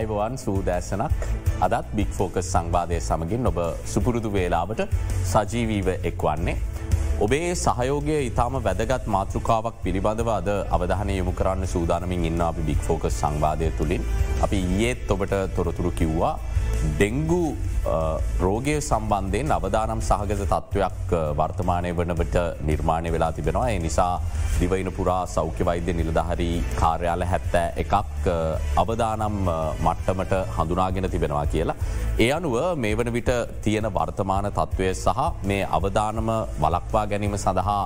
අයිබවන් සූදෑසනක් අදත් බික් ෆෝකස් සංවාධය සමගින් ඔබ සුපුරුදු වේලාවට සජීවීව එක්වන්නේ. ඔබේ සහයෝගය ඉතාම වැදගත් මාතෘකාවක් පිළිබඳව අද අවධානය යොමු කරන්න සූදානමින් ඉන්න අපි බික් ෆෝකස් සංවාධය තුළින් අපි ඒත් ඔබට තොරතුරු කිව්වා ඩෙංගු රෝගය සම්බන්ධයෙන් අවදානම් සහගත තත්ත්වයක් වර්තමානය වනට නිර්මාණය වෙලා තිබෙනවා. ඒ නිසා දිවයින පුරා සෞඛ්‍ය වෛද්‍ය නිලධහරි කාර්යාල හැත්තෑ එකක් අවදානම් මට්ටමට හඳුනාගෙන තිබෙනවා කියලා. ඒ අනුව මේ වන විට තියෙන වර්තමාන තත්ත්වය සහ මේ අවධානම වලක්වා ගැනීම සඳහා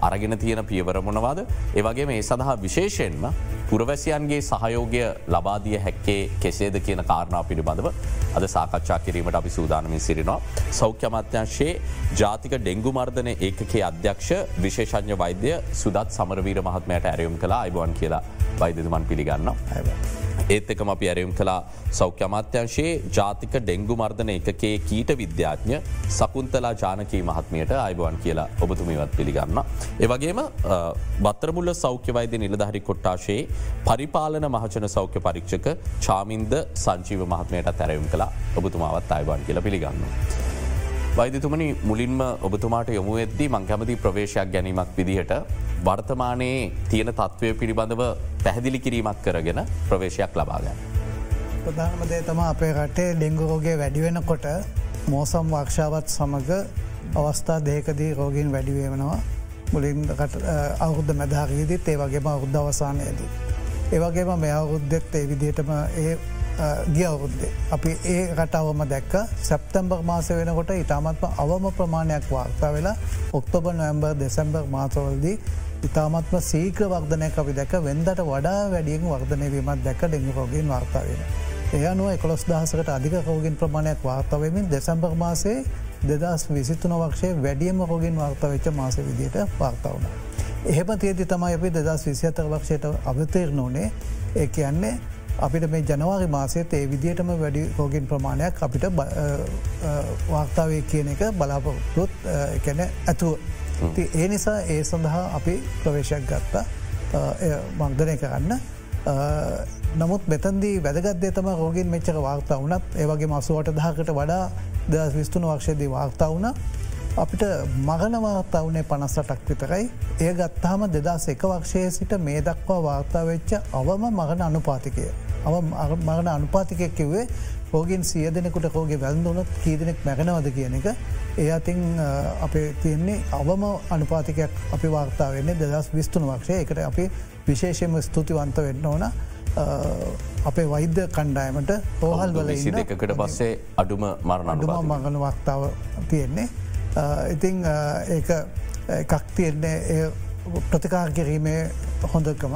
අරගෙන තියෙන පියවරමොනවාද. ඒවගේ මේ සඳහා විශේෂයෙන්ම පුරවැසියන්ගේ සහයෝගය ලබාදිය හැක්කේ කෙසේද කියන කාරණා පිළිබඳව අද සාකච්ඡා කිරීමට අපි සූදානමින් සිරිනවා. සෞඛ්‍ය අමාත්‍යංශයේ ජාතික ඩෙංගු මර්ධන ඒකේ අධ්‍යක්ෂ විශේෂඥ වෛද්‍ය සුදත් සමරවීර මහත්මයට ඇරයුම් කලා අයිබුවන් කියලා වෛද්‍යතුමන් පිළිගන්න. ඒත් එකම අපි ඇරයුම් කලා සෞඛ්‍ය අමාත්‍යංශයේ ජාතික ඩෙංගු මර්ධන එකකේ කීට විද්‍යාඥ සකුන්තලා ජානකී මහත්මයට අයිබුවන් කියලා ඔබතුමිවත් පිළිගන්න. ඒවගේම බත්තරමුල්ල සෞඛ්‍යවෛද්‍ය නිලධහරි කොට්ටාශයේ පරිපාලන මහචන සෞඛ්‍ය පරීක්ෂක චාමින්ද සංචීව මහත්මයට තැරයුම් කලා ඔබතුමාවත් අයිබන් කියලා පිළිගන්න. වෛදතුමනි මුලින්ම ඔබතුමාට යොමු එද්දී මංකැමති ප්‍රවේශයක් ගැනීමක් විදිහට වර්තමානයේ තියෙන තත්ත්වය පිළිබඳව පැහැදිලි කිරීමක් කරගෙන ප්‍රවේශයක් ලබාගන්න. ප්‍රධානමදේ තම අපේ රටේ ඩෙංගුරෝගේ වැඩිවෙන කොට මෝසම් වක්ෂාවත් සමඟ අවස්ථා දේකදී රෝගීන් වැඩිවේමනවා මුලින් අවුද්ධ මැදහරීදිත් ඒ වගේම අවුද්ධ අවසානයේදී. ඒවගේම මෙ අවුද්ධෙත් ඒ විදිහටම ඒ ගිය අවුද්දේ. අපි ඒ රටවම දැක්ක සැප්තැම්බර් මාස වෙනකොට ඉතාමත්ම අවම ප්‍රමාණයක් වාර්තා වෙලා ඔක්තොබ නොයම්බර් දෙසැම්බර් මාතවල්දී ඉතාමත්ම සීක වර්ධනය අපි දැක වෙන්දට වඩා වැඩියෙන් වර්ධනයවීමත් දැක ඩෙංගු රෝගීන් වාර්තාවෙන. ඒ අනුව එකොස් දහසකට අධික රෝගින් ප්‍රමාණයක් වාර්තාවමින් දෙසැම්බර් මාසේ දෙදස් විසිතුන වක්ෂය වැඩියම රෝගින් වාර්තාවෙච්ච මාස විදියට වාර්තාවන. එහෙම තියදි තමයි අපි දෙදස් විසිතර වක්ෂයට අවතේර නොනේ ඒ කියන්නේ අපිට මේ ජනවාරි මාසයත් ඒ විදිහටම වැඩි රෝගින් ප්‍රමාණයක් අපිට වාර්තාවය කියන එක බලාපොරොත්තුත් කැන ඇතුව. ඒ නිසා ඒ සඳහා අපි ප්‍රවේශයක් ගත්තා මංගනය කරන්න. නමුත් මෙතන්දී වැදගත්දේ තම රෝගින් මෙච්චක වාර්තා වනත් ඒවගේ මසුවට දහකට වඩා දස් විස්තුන වක්ෂයේදී වාර්තා වුණ. අපිට මගනවාර්තා වනේ පනස්සටක් විතරයි. ඒ ගත්තාම දෙදස් එක වක්ෂය සිට මේ දක්වා වාර්තා වෙච්ච අවම මගන අනුපාතිකය. අව මගන අනුපාතිකයක් කිව්වේ හෝගින් සිය දෙනෙකුට හෝගේ වැල්දුනත් කීදනෙක් මැගෙනවද කියන එක. ඒ අතින් අපේ තියෙන්නේ අවම අනුපාතිකයක් අපි වාර්තා වෙන්නේ දෙදස් විස්තුන වක්ෂය එකට අපි විශේෂයම ස්තුතිවන්ත වෙන්න ඕන. අපේ වෛද්‍ය කණ්ඩායමට රෝහල් වල දෙකට පස්සේ අඩුම මරණ අඩුම මගන වක්තාව තියෙන්නේ. ඉතිං එකක් තියෙන්නේ ප්‍රතිකාර කිරීමේ හොඳකම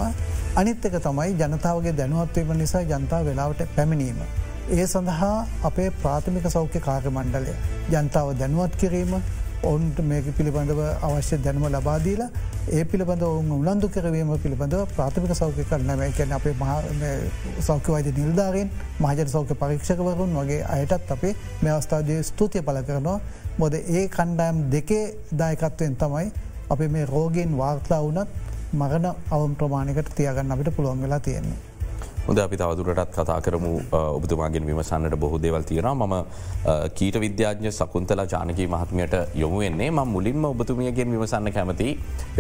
අනිත් එක තමයි ජනතාවගේ දැනුවත්වීම නිසා ජනතාව වෙලාවට පැමිණීම. ඒ සඳහා අපේ ප්‍රාථමික සෞඛ්‍ය කාර්ය මණ්ඩලය ජනතාව දැනුවත් කිරීම ඔවුන්ට මේක පිළිබඳව අවශ්‍ය දැනුම ලබාදීලා ඒ පිළිබඳ ඔවුන් උලන්දු කරවීම පිළිබඳව ප්‍රාථමික සෞඛ්‍ය කරනම එකැන අපේ සෞඛ්‍යවයිද නිල්ධාරෙන් මහජන සෞඛ්‍ය පරීක්ෂකවරුන් වගේ අයටත් අපේ මේ අවස්ථාදය ස්තුතිය පල කරනවා මොද ඒ කණ්ඩායම් දෙකේ දායකත්වයෙන් තමයි අපි මේ රෝගෙන් වාර්තා වනත් මගන අවම් ප්‍රමාණකට තියගන්න අපිට පුළුවන් වෙලා තියෙන්නේ. හොද අපි තවදුරටත් කතා කරමු ඔබතුමාගෙන් විමසන්නට බොහෝ දේවල් තියෙන ම කීට විද්‍යාඥ සකුන්තල ජානකී මහත්මයට යොමුවෙන්නේ ම මුලින්ම ඔබතුමියගෙන් විමසන්න කැමති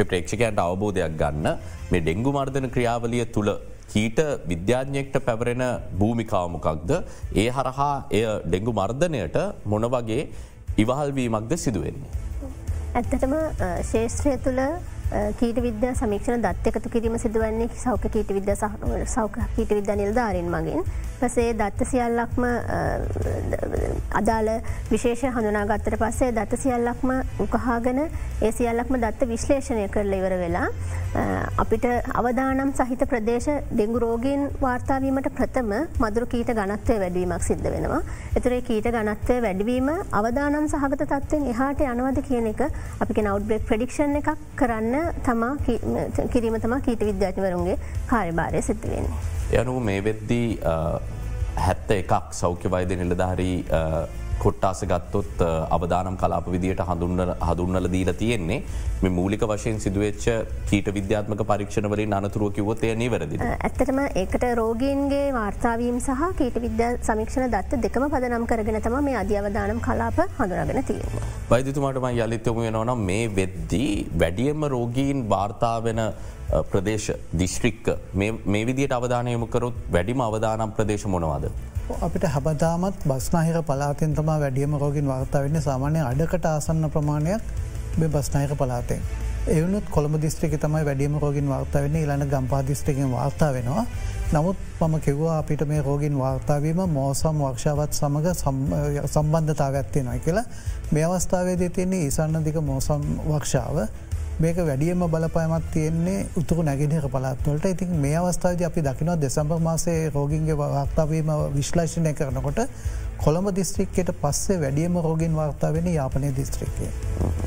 ප්‍රේක්ෂකයන්ට අවබෝධයක් ගන්න. මේ ඩෙංගු මර්ධන ක්‍රියාවලිය තුළ කීට විද්‍යාඥයෙක්ට පැවරෙන භූමිකාවමකක්ද ඒ හරහා එය ඩෙංගු මර්ධනයට මොන වගේ ඉවහල්වීමක්ද සිදුවෙන්නේ. ඇත්තටම ශේෂත්‍රය තුළ කීට විද්‍යා සමීක්ෂණ දත් එකතු කිරීම සිදුවන්නේ සෞඛ කීට විද්‍ය සෞඛ කීට විද්‍යා නිල්ධාරින් මගින් පසේ දත්ත සියල්ලක්ම අදාළ විශේෂ හඳුනාගත්තට පස්සේ දත්ත සියල්ලක්ම උකහාගෙන ඒ සියල්ලක්ම දත්ත විශ්ලේෂණය කරල ඉවර වෙලා අපිට අවදානම් සහිත ප්‍රදේශ ඩෙංගු රෝගීන් වාර්තාවීමට ප්‍රථම මදුරු කීට ගනත්වය වැඩවීමක් සිද්ධ වෙනවා. එතුරේ කීට ගනත්වය වැඩවීම අවදානම් සහගත තත්වෙන් එහාට යනවද කියන එක අපි නවට්බෙක් ප්‍රඩික්ෂන් එකක් කරන්න තමා කිරීම තමා කීට විද්‍යාඥවරුන්ගේ කාර්යභාරය සිද්ධ වෙන්නේ. යනු මේ වෙද්දී හැත්ත එකක් සෞඛ්‍ය වෛද නිලධාරී කොට්ටාස ගත්තොත් අවදානම් කලාප විදියට හඳුන්නල දීල තියෙන්නේ මේ මූලික වශයෙන් සිදුවච්ච කීට විද්‍යාත්මක පරීක්ෂණවලින් අනතුරුව කිවොත් එය නිවැරදි. ඇත්තටම ඒකට රෝගීන්ගේ වාර්තාවීම් සහ කීට විද්‍යා සමික්ෂණ දත්ත දෙකම පදනම් කරගෙන තම මේ අධ්‍යවදානම් කලාප හඳුරගෙන තියෙනවා. වෛදිතුමාටම යළිතයොම වෙනවනම් මේ වෙද්දී වැඩියම රෝගීන් වාර්තාාවෙන ප්‍රදේශ දිශ්‍රික්ක මේ විදියට අවධානයම කරොත් වැඩිම අවධානම් ප්‍රදේශ මොනවාද. අපිට හැබදාමත් බස්නාහික පලාතෙන් තමා වැඩියම රෝගින් වාර්තා වෙන්න සාමානය අඩකට ආසන්න ප්‍රමාණයක් බ බස්නායක පලාතෙන්. එවනුත් කොළඹ දිස්ත්‍රික තමයි වැඩියම රෝගින් වාර්තා වෙන්න. ඉලන්න ගම්පාදිස්ත්‍රිකෙන් වාර්තා වෙනවා. නමුත් මම කිව්වා අපිට මේ රෝගින් වාර්තාවීම මෝසම් වක්ෂාවත් සමඟ සම්බන්ධතාව ඇත්තෙනයි කියලා. මේ අවස්ථාවේදී තියන්නේ ඉසන්නදික මෝසම් වක්ෂාව. මේක වැඩියම බලපයමත් තියෙන්නේ උතුරු නැගෙනක පලාත්වලට ඉතින් මේ අවස්ථාවද අපි දකිනවා දෙසම්බර් මාසේ රෝගින්ගේ වාර්තාවීම විශ්ලේෂණය කරනකොට කොළඹ දිස්ත්‍රික්කයට පස්සේ වැඩියම රෝගින් වාර්තා වෙන යාපනය දිස්ත්‍රික්කය.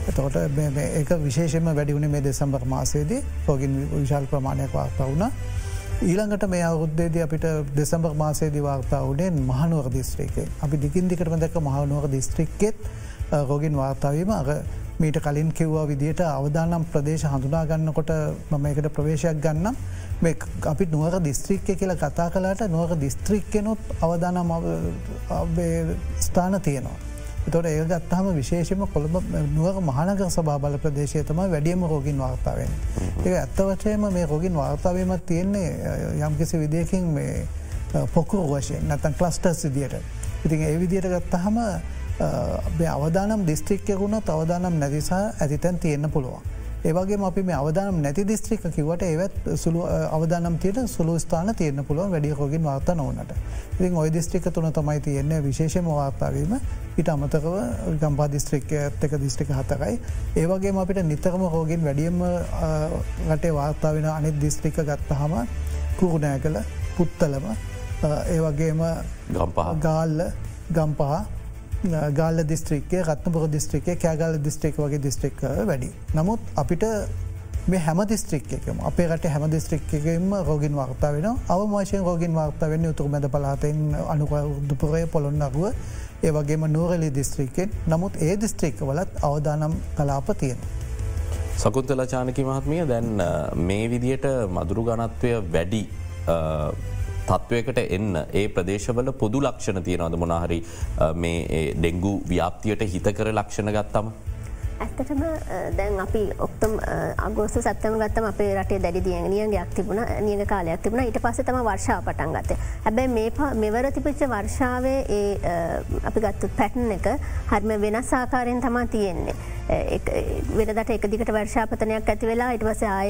එතකොට ඒක විශේෂම වැඩිවුණ මේ දෙසම්බර් මාසේදී රෝගින් විශාල් ප්‍රමාණයක් වාර්තා වුණ. ඊළඟට මේ අවුද්දේද අපිට දෙසම්බර් මාසේදී වාර්තා වුණේ මහනුවර දිස්ත්‍රිකේ අපි දිකින් දිකටම දැක මහනුවර දිස්ත්‍රික්කෙත් රෝගින් වාර්තාවීම අර මීට කලින් කිව්වා විදියට අවදානම් ප්‍රදේශ හඳුනාගන්නකොට මම එකට ප්‍රවේශයක් ගන්නම් මේ අපි නුවර දිස්ත්‍රික්කය කියලා කතා කලාට නුවර දිස්ත්‍රික්කෙනොත් අවදානම් ස්ථාන තියෙනවා. තොට ඒ ගත්තාම විශේෂම කොළඹ නුවර මහනග සභාබල ප්‍රදේශය තම වැඩියම රෝගින් වාර්තාවෙන්. ඒ ඇත්තවචයම මේ රෝගින් වාර්තාවීමත් තියෙන්නේ යම්කිසි විදියකින් මේ පොකුරු වශයෙන් නැතන් කලස්ටර්ස් විදියට. ඉතින් ඒ විදියට ගත්තහම අවදානම් දිස්ත්‍රික්කයකුණ අවදානම් නැතිසා ඇතිතැන් තියෙන්න්න පුළුවන්. ඒවගේ අපි මේ අවදානම් නැති දිස්ත්‍රික කිවට ඒවත් සුළු අවදානම් තියට සුළු ස්ථාන තියන්න පුළුවන් වැඩිය හොගින් වාර්තා නොවනට. ඉතින් ඔය දිස්ත්‍රික තුන තමයි තියෙන්නේ විශේෂම වාර්තාවීම ඉට අමතකව ගම්පා දිස්ත්‍රික්ක ඇත්තක දිස්ත්‍රික හතකයි. ඒවගේ අපිට නිතරම හෝගෙන් වැඩියම රටේ වාර්තා වෙන අනිත් දිස්ත්‍රික ගත්තහම කුරුණෑ කළ පුත්තලම ඒවගේම ගම්පහ ගාල්ල ගම්පහ ගාල දිස්ත්‍රික්කේ රත්නපුර දිස්ත්‍රිකේ කෑගල දිස්ත්‍රික් වගේ දිස්ත්‍රික් වැඩි. නමුත් අපිට මේ හැම දිස්ත්‍රික්කම අපේ රට හැම දිස්ත්‍රික්කෙම රෝගින් වාර්තා වෙන අවමාශයෙන් රෝගින් වාර්තා වෙන්න උතුර මැද පලාතෙන් අනුකදුපුරය පොළොන්නරුව ඒ වගේම නූරලි දිස්ත්‍රික්කෙන් නමුත් ඒ දිස්ත්‍රික්ක වලත් අවදානම් කලාප තියෙන. සකුත්තල චානකි මහත්මිය දැන් මේ විදියට මදුරු ගනත්වය වැඩි තත්ත්වයකට එන්න ඒ ප්‍රදේශවල පොදු ලක්ෂණ තියෙනවද මොනහරි මේ ඩෙංගු ව්‍යාප්තියට හිත කර ලක්ෂණ ගත්තම. ඇත්තටම දැන් අපි ඔක්තම් අගෝස්ත සත්තම ගත්තම අපේ රටේ දැඩි දිය නියගයක් තිබුණ නියග කාලයක් තිබුණ ඊට පස්ස තම වර්ෂාව පටන් ගත හැබැයි මේ මෙවර තිපිච්ච වර්ෂාවේ ඒ අපි ගත්තු පැටන් එක හරිම වෙනස් ආකාරයෙන් තමා තියෙන්නේ. වෙනදට එක දිකට වර්ෂාපතනයක් ඇති වෙලා ඉටවස ආය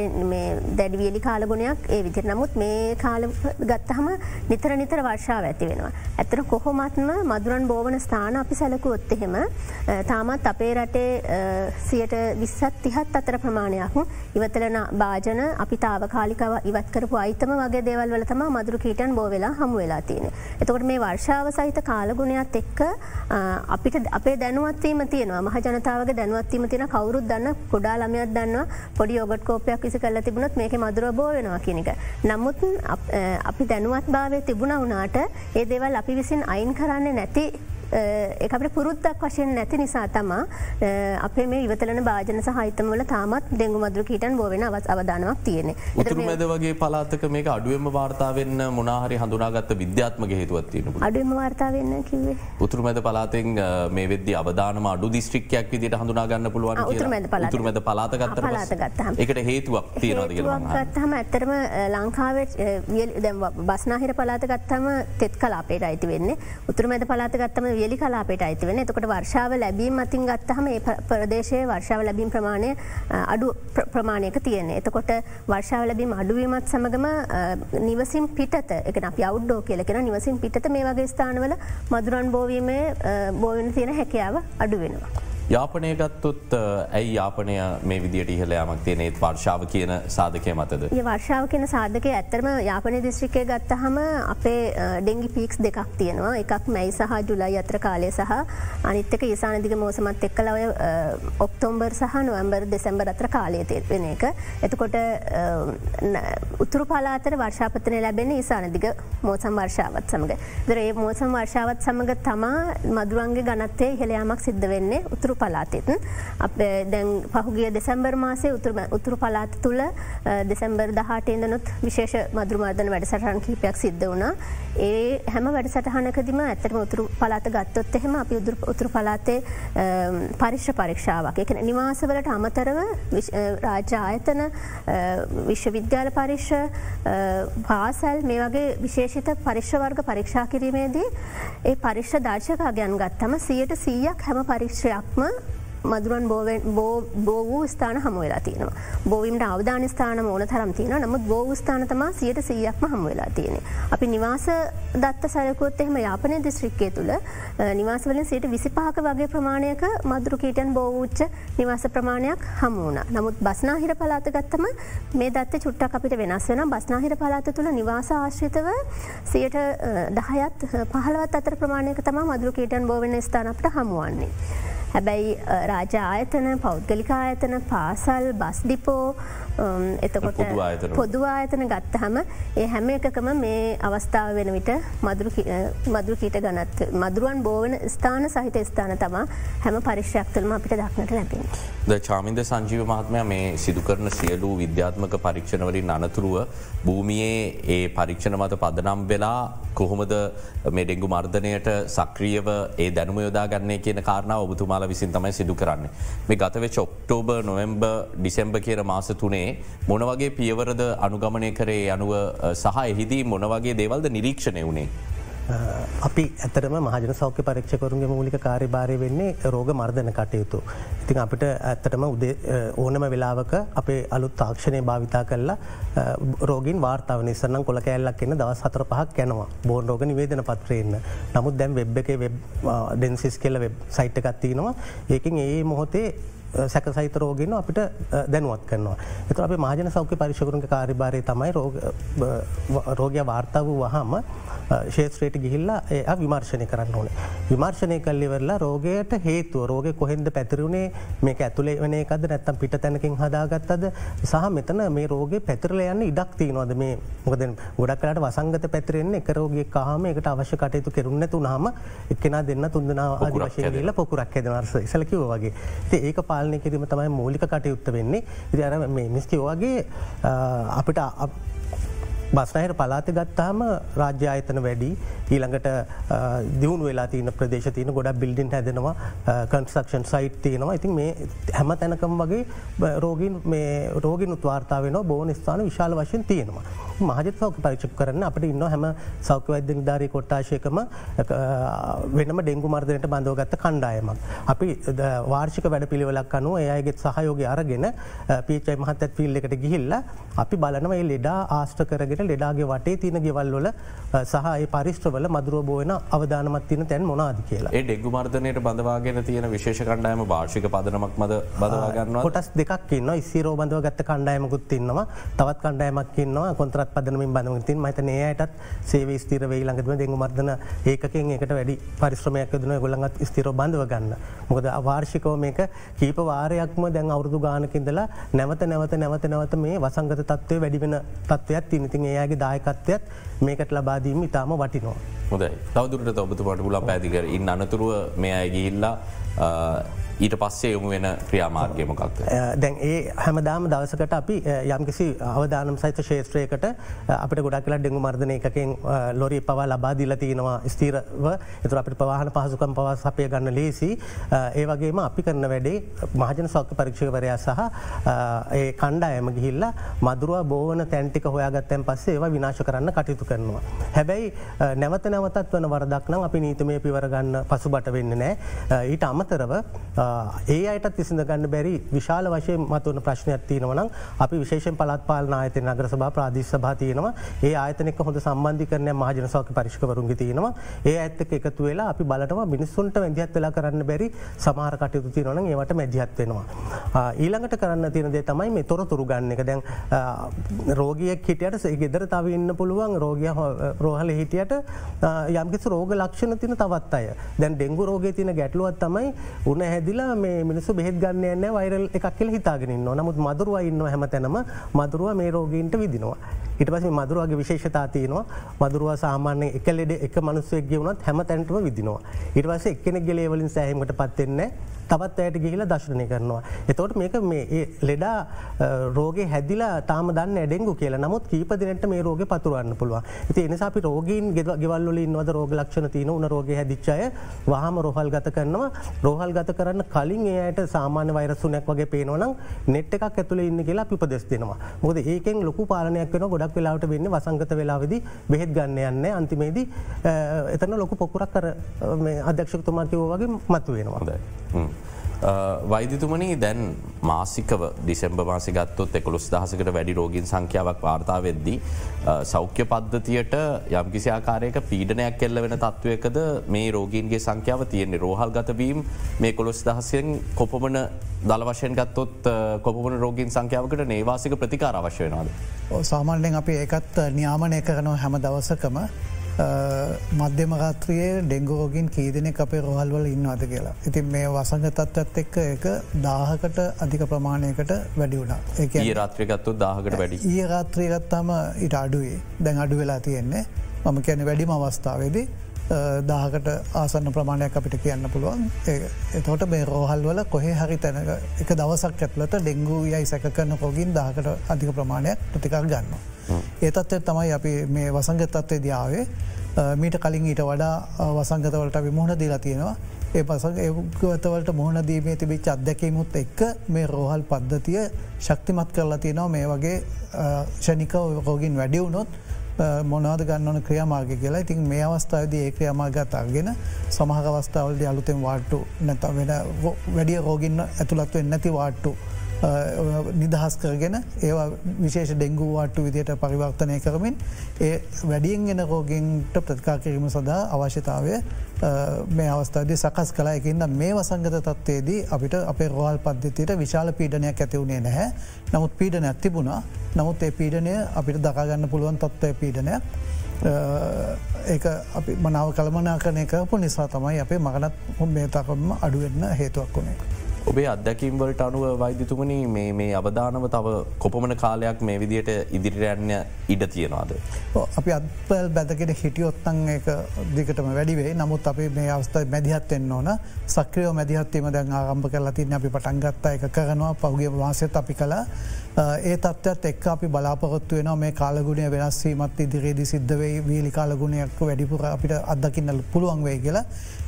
දැඩිවියලි කාලගුණයක් ඒ විදිර නමුත් මේ කාල ගත්තහම නිතර නිතර වර්ෂාව ඇති වෙනවා. ඇතර කොහොමත්ම මදුරන් බෝවන ස්ථාන අපි සැලකුවොත් එහෙම තාමත් අපේ රටේ සියට විස්සත් තිහත් අතර ප්‍රමාණයක් ඉවතලන භාජන අපි තාවකාලිකව ඉවත් කරපු අයිතම වගේ දේවල් වල තම මදුරු කීටන් බෝ වෙලා හමු වෙලා තියෙන. එතකොට මේ වර්ෂාව සහිත කාලගුණයක් එක්ක අපිට අපේ දැනුවත්වීම තියෙනවා මහ ජනතාවගේ දැනුවත් පත්තිම තින කවරුත් දන්න කොඩා ළමයක් දන්න පොඩි යෝගට කෝපයක් විසි කල තිබුණත් මේක මදුර බෝ වෙනවා කියනක. නමුත් අපි දැනුවත් භාවය තිබුණ වනාට ඒ දේවල් අපි විසින් අයින් කරන්න නැති එකකට පුරුද්දක් වශයෙන් නැති නිසා තමා අපේ මේ ඉවතලන භාජන සහිතමල තාමත් දෙංගු මදුර කීටන් බෝවෙන අවස් අවධානවක් තියෙන. උතුරමැද වගේ පලාතක මේ අඩුවම වාර්තාාවන්න මොනාහරි හඳුනාගත්ත විද්‍යාත්මක හේතුවත්තින අඩුවම වාර්තාාවන්න කිවේ උතුරමැද පලාතෙන් මේ වෙද අවධානම අඩු දිස්ත්‍රික්කයක් විදිට හඳුනාගන්න පුළුවන් උතුරමැද පලාතගත්ත පලාතගත්ත එකට හේතුවක් තියෙනවාදගත්තහම ඇත්තරම ලංකාවට බස්නාහිර පලාතගත්තම තෙත් කලාපේට අයිති වෙන්නේ. උතුරමැද පලාතගත්තම වියලි කලාපට අයිති වෙන එතකොට වර්ෂාව ලැබීම මතින් ගත්තහම ඒ ප්‍රදේශය වර්ෂාව ලැබීම් ප්‍රමාණය අඩු ප්‍රමාණයක තියෙන. එතකොට වර්ෂාව ලැබීම අඩුවීමත් සමගම නිවසින් පිටත එක අපි අවුඩ්ඩෝ කියලකෙන නිවසින් පිටත මේ වගේ ස්ථානවල මදුරන් බෝවීමේ බෝවන තියෙන හැකියාව අඩු වෙනවා. යාපනය ගත්තුත් ඇයි යාපනය මේ විදිට ඉහල යමක් තියනෙත් වර්ෂාව කියන සාධකය මතද. ඒ වර්ෂාව කියන සාධකය ඇත්තරම යාපන දිස්ත්‍රිකය ගත්තහම අපේ ඩෙංගි පික්ස් දෙකක් තියෙනවා එකක් මැයි සහ ජුලයි අත්‍ර කාලය සහ අනිත්තක ඒසානදික මෝසමත් එක්කලවය ඔක්තෝම්බර් සහ නොවම්බර් දෙසැම්බර් අත්‍ර කාලය වෙන එක. එතකොට උතුරු පලාතර වර්ෂාපතනය ලැබෙන ඒසානදික මෝසම් වර්ෂාවත් සමඟ. දරේ මෝසම් වර්ෂාවත් සමඟ තමා මදුරන්ගේ ගනත්තේ හෙළයාමක් සිද්ධ වෙන්නේ උතුරු පලාතෙත්. අප දැන් පහුගිය දෙසැම්බර් මාසේ උතුරු පලාත තුළ දෙසැම්බර් දහටේදනොත් විශේෂ මදුරමාර්ධන වැඩසටහන් කීපයක් සිද්ධ වුණා. ඒ හැම වැඩසටහනකදිම ඇත්තම උතුරු පලාත ගත්තොත් එහෙම අපි උතුරු පලාතේ පරිශ්්‍ර පරීක්ෂාවක් එක නිවාසවලට අමතරව රාජ්‍ය ආයතන විශ්වවිද්‍යාල පරිශ්ෂ පාසැල් මේ වගේ විශේෂිත පරිශ්වර්ග පරීක්ෂා කිරීමේදී ඒ පරිශ්ෂ දර්ශකගයන් ගත්තම සියයට සීයක් හැම පරික්ෂයක්ම මදුරන් බෝ වූ ස්ථාන හමු වෙලා තියෙනවා. බෝවිම්ට අවධාන ස්ථාන ඕන තරම් තියෙන නමුත් බෝ ස්ථාන තමා සියට සීයක්ම හමු වෙලා තියෙන. අපි නිවාස දත්ත සැලකුත් එහෙම යාපනය දිස්ත්‍රික්කය තුළ නිවාසවලින් සිට විසිපාක වගේ ප්‍රමාණයක මදුරුකීටයන් බෝවූච්ච නිවාස ප්‍රමාණයක් හමුවන. නමුත් බස්නාහිර පලාත ගත්තම මේ දත්ත චුට්ටක් අපිට වෙනස් වෙන බස්නාහිර පලාත තුළ නිවාස ආශ්‍රිතව සියට දහයත් පහලවත් අතර ප්‍රමාණයක තම මදුරුකීටන් බෝවෙන ස්ථානපට හමුවන්නේ. හැබැයි රාජ ආයතන පෞද්ගලික ආයතන පාසල් බස් ඩිපෝ එතකොට පොදු ආයතන ගත්තහම ඒ හැම එකකම මේ අවස්ථාව වෙන විට මදුරු කීට ගනත් මදුරුවන් බෝවන ස්ථාන සහිත ස්ථාන තමා හැම පරිශ්යක් තුළම අපිට දක්නට ලැබෙන. ද චාමින්ද සංජීව මහත්මය මේ සිදු කරන සියලූ විද්‍යාත්මක පරීක්ෂණවලින් අනතුරුව භූමියයේ ඒ පරීක්ෂණ මත පදනම් වෙලා කොහොමද මේ ඩෙංගු මර්ධනයට සක්‍රියව ඒ දැනුම යොදා ගන්නේ කියන කාරණාව ඔබතුමා තුමාල විසින් තමයි සිදු කරන්න. මේ ගතවෙච ඔක්ටෝබර් නොවම්බ ඩිසෙම්බ කියර මාස තුනේ මොනවගේ පියවරද අනුගමනය කරේ අනුව සහ එහිදී මොනවගේ දේවල්ද නිරීක්ෂණය වුණේ. අපි ඇතරම මහජන සෞඛ්‍ය පරීක්ෂකරුන්ගේ මූලික කාර්යභාරය වෙන්නේ රෝග මර්ධන කටයුතු. ඉතින් අපිට ඇත්තටම උදේ ඕනම වෙලාවක අපේ අලුත් තාක්ෂණය භාවිතා කරලා රෝගින් වාර්තාව නිසනම් කොළ කෑල්ලක් එන්න දවස් හතර පහක් යනවා බෝන් රෝග නිවේදන පත්‍රයන්න. නමුත් දැම් වෙබ් එක වෙබ් ඩෙන්සිස් කෙල්ල වෙබ් සයිට් එකත්තිනවා ඒකින් ඒ මොහොතේ සැක සහිත රෝගෙන අපිට දැනුවත් කරනවා. එතු අප මාජන සෞඛ්‍ය පරිශකරුන්ගේ කාරිභාරය තමයි රෝගය වාර්තාව වහම ශේත්‍රයට ගිහිල්ලා ඒ විමර්ශණය කරන්න ඕනේ. විමර්ශණය කල්ලිවෙරලා රෝගයට හේතුව රෝග කොහෙන්ද පැතිරුණේ මේක ඇතුළේ වන එකද නැත්තම් පිට තැනකින් හදාගත්තද සහ මෙතන මේ රෝග පැතිරල යන්න ඉඩක් තියනවද මේ මොකද ගොඩක්ලට වසංගත පැතිරෙන් එක රෝගගේ කාම එකට අවශ්‍ය කටයුතු කෙරුන්න තුනාම එක්කෙන දෙන්න තුන්දනා ආදි වශයගේල පොකුරක් ඇදවර්ස සැලකිව වගේ ඒක පාලනය කිරීම තමයි මූලික කටයුත්ත වෙන්නේ. ඉදි අර මිස්කිවගේ අපිට බස්නහර පලාත ගත්තාම රාජ්‍ය ආයතන වැඩි ඊළඟට දියුණු වෙලා තියන ප්‍රදේශ තියන ගොඩ බිල්ඩින් හැදෙනවා කන්ස්ක්ෂන් සයිට් තියෙනවා ඉතින් මේ හැම තැනකම් වගේ රෝගින් මේ රෝගින් උත්වාර්තා වෙන බෝන ස්ථාන විශාල වශයෙන් තියෙනවා. මහජත සෞක පරිචක් කරන්න අපට ඉන්න හැම සෞඛ්‍ය වෛද්‍ය නිධාරී කොට්ටාශයකම වෙනම ඩෙංගු මර්ධනයට බඳවගත්ත කණ්ඩායමක්. අපි වාර්ෂික වැඩ පිළිවෙලක් අනුව ඒයගෙත් සහයෝග අරගෙන පිචයි මහත් ඇත් පිල් එකට ගිහිල්ල අපි බලනව ලෙඩා ආස්ට කරගෙන ලෙඩාගේ වටේ තියන ගෙවල්ලොල සහ පරිශ්්‍රවල මදුරුව බෝයන අවධානමත් තින තැන් මොනාද කියලා. ඒ ඩෙගු මර්ධනයට බඳවාගෙන තියෙන විශේෂ කණ්ඩායම භාෂික පදනමක් මද බදවාගන්න කොටස් දෙකක් ඉන්න ඉස්සිරෝ බඳව ගත්ත කණ්ඩායමකුත් ඉන්නවා. තවත් කණ්ඩායමක් ඉන්නවා. කොන්ත්‍රත් පදනමින් බඳවතින් මතන ඒයටත් සේව ස්තීර වෙයි ළඟම දෙගු මර්ධන ඒකෙන් එකට වැඩි පරිශ්‍රමයක් දන ගොළඟත් ස්තිර බඳව ගන්න. මොකද අවාර්ෂිකව මේක කීප වාරයක්ම දැන් අවුරදු ගානකින්දලා නැවත නැවත නැවත නැවත මේ වසංගත තත්වය වැඩිවෙන තත්වයක් තිනිතින් ඒයාගේ දායකත්වයත් මේකට ලබාදීම ඉතාම වටිනවා. හොදයි තවදුරට ඔබතුමට ගුලා පැදිකර ඉන්න අනතුරුව මේ අයගිහිල්ලා ඊට පස්සේ යොමු වෙන ක්‍රියාමාර්ගයමකක්ද. දැන් ඒ හැමදාම දවසකට අපි යම්කිසි අවධානම් සහිත ශේත්‍රයකට අපට ගොඩක් කියලා ඩෙඟු මර්ධන එකකින් ලොරි පවා ලබා දිල තියෙනවා ස්තීරව එතුර අපට පවාහන පහසුකම් පවස් අපය ගන්න ලේසි ඒ වගේම අපි කරන වැඩේ මහජන සෞඛ්‍ය පරීක්ෂකවරයා සහ ඒ කණ්ඩායම ගිහිල්ල මදුරුව බෝවන තැන්ටික හොයාගත්තැන් පස්සේ ඒවා විනාශ කරන්න කටයුතු කරනවා. හැබැයි නැවත නැවතත් වන වරදක් නම් අපි නීතමය පිවරගන්න පසු බට වෙන්න නෑ ඊට අමත අමතරව ඒ අයට තිසිඳ ගන්න බැරි විශාල වශය මතුවන ප්‍රශ්නයක් තියනවනම් අපි විශේෂෙන් පලත් පාලන ආයතන නගර සභා ප්‍රාදේශ භා තියෙනවා. ඒ ආයතනෙක් හොඳ සම්බන්ධිකරනය මහජනසාක පරිෂ්කවරුන්ගේ තියෙනවා. ඒ ඇත්තක එකතු වෙලා අපි බලටම මිනිස්සුන්ට මැදිහත් වෙලා කරන්න බැරි සමහර කටයුතු තියනවන ඒවට මැදිහත් වෙනවා. ඊළඟට කරන්න තියෙන දේ තමයි මේ තොර තුරු ගන්න එක. දැන් රෝගියක් හිටියට ගෙදර තව ඉන්න පුළුවන්. රෝගය රෝහල හිටියට යම්කිසි රෝග ලක්ෂණ තින තවත් අය. දැන් ඩෙංගු රෝගය තින ගැටලුවත් තමයි උන හැදිලා මේ මිනිසු බෙහෙත් ගන්න න්න වෛරල් එකක් කියල හිතාගෙනන්න නමුත් මදුරුව ඉන්න හැම තැනම මදුරුව මේ රෝගීන්ට විදිනවා. ඉට පස මදුරුවගේ විශේෂතා තියනවා මදුරුව සාමාන්‍ය එක ලෙඩ එක මනුස්සයක් ගවුණත් හැම තැන්ටම විදිනවා. ඉටවස එක්කෙනෙක් ගෙලේවලින් සෑහීමට පත්වෙන්නේ තවත් ඇයට ගිහිල දශනය කරනවා. එතවට මේක මේ ලෙඩා රෝගේ හැදිලා තාම දන්න ඇඩෙංගු කියලා. නමුත් කීප දිනට මේ රෝග පතුරන්න පුළුව ඇති එනිසාපි රෝගීන් ගෙද ගෙවල්ල ඉන්නවද රෝග ලක්ෂණ තියන උන රෝග හැදිච්චය වහම රෝහල් ගත කරනවා. රෝහල් ගත කරන්න කලින් ඒයට සාමාන්‍ය වෛරසුනැක් වගේ පේනවනම් නෙට් එකක් ඇතුළ ඉන්න කියලා පිපදෙස් දෙෙනවා. මොද ඒකෙන් ලොකු පාලනයක් වෙන ගොඩක් වෙලාට වෙන්න වසංගත වෙලාවෙද බෙහෙත් ගන්න යන්න අන්තිමේදී එතන ලොකු පොකුරක් කර අධ්‍යක්ෂකතුමාකිවෝ වගේ මතු වෙනවාද. වෛදිතුමනී දැන් මාසිකව ඩිසෙම්බ මාසි ගත්තොත් එකොළොස් දහසකට වැඩි රෝගීන් සංඛ්‍යාවක් වාර්තා වෙද්දී. සෞඛ්‍ය පද්ධතියට යම්කිසි ආකාරයක පීඩනයක් කෙල්ල වෙන තත්ත්වයකද මේ රෝගීන්ගේ සංඛ්‍යාව තියෙන්නේ රෝහල් ගතවීම් මේ කොළොස් දහසයෙන් කොපමන දල වශයෙන් ගත්තොත් කොපමන රෝගීන් සංඛ්‍යාවකට නේවාසික ප්‍රතිකාර අවශ්‍ය වෙනවාද. සාමාන්‍යෙන් අපි ඒකත් නියාමනය කරනවා හැම දවසකම මධ්‍යමගත්‍රයේ ඩෙංගෝගින් කීදනෙ අපේ රොහල්වල ඉන්නවාද කියලා. ඉතින් මේ වසංග තත්ත්වත් එක්ක එක දාහකට අධික ප්‍රමාණයකට වැඩි වුණා. ඒ රාත්‍රයගත්තු දාහකට වැඩි. ඒ රාත්‍රයගත්තම ඉට අඩුවේ. දැන් අඩු වෙලා තියෙන්නේ. මම කියන වැඩිම අවස්ථාවේදී දාහකට ආසන්න ප්‍රමාණයක් අපිට කියන්න පුළුවන්. එතොට මේ රෝහල් වල කොහේ හරි තැනක එක දවසක් ඇත්ලට ඩෙංගු යයි සැක කරන කොගින් දාහකට අධික ප්‍රමාණයක් ප්‍රතිකර ගන්න. ඒතත්ව තමයි අපි මේ වසංගතත්වය දියාවේ මීට කලින් ඊට වඩා වසංගතවලට විමුහණ දීලා තියෙනවා. ඒ පසඟ ඒගතවලට මුහුණ දීමේ තිබිච් අත්දැකීමුත් එක්ක මේ රෝහල් පද්ධතිය ශක්තිමත් කරලා තියෙනවා. මේ වගේ ෂනික රෝගින් වැඩිවුණොත් මොනාද ගන්නවන ක්‍රියමාර්ග කියලා. ඉතින් මේ අවස්ථාවද ඒ ක්‍රියමාර්ගත් අර්ගෙන සමහක අවස්ථාවලද අලුතෙන් වාට්ටු නැත වෙන වැඩිය රෝගින්න ඇතුළත්ව නැති වාට්ටු නිදහස් කරගෙන ඒවා විශේෂ ඩෙංගුවාට්ටු විදියට පරිවර්තනය කරමින් ඒ වැඩියෙන් ගෙන රෝගින්ට ප්‍රතිකා කිරීම සඳහා අවශ්‍යතාවය මේ අවස්ථාද සකස් කලායකින්න මේ වසංගත තත්වේදී අපිට අපේ රෝහල් පද්ධතියට විශාල පීඩනයක් ඇතිවුණේ නැහැ. නමුත් පීඩනයක් තිබුණා. නමුත් ඒ පීඩනය අපිට දකාගන්න පුළුවන් තත්ත්වය පීඩනයක්. ඒ අපි මනාව කළමනා කරනය කරපු නිසා තමයි අපේ මගනත් හොම් මේතාකම අඩුවෙන්න හේතුවක් වුණේ. ඔබේ අත්දැකිම්වලට අනුව වෛද්‍යතුමනි මේ අවධානව තව කොපමන කාලයක් මේ විදියට ඉදිරිරයන්න ඉඩ තියෙනවාද. අපි අත්පල් බැදගෙන හිටියොත්තන් එක දිකටම වැඩිවේ නමුත් අපි මේ අවස්ථයි මැදිහත්වෙන්න ඕන. සක්‍රයෝ මැදිහත්වීම දැන් ආරම්භ කරලා තින්න අපි පටන්ගත්තා එක කරනවා. පෞගේ වාසයත් අපි කලා ඒ තත්ත්වත් එක් අපි බලාපොත්තු වෙන මේ කාලගුණය වෙනස්වීමත් ඉදිරියේදි සිද්ධවෙයි වීලි කාලගුණයක් වැඩිපුර අපිට අදකින්නල පුළුවන් වේ කියලා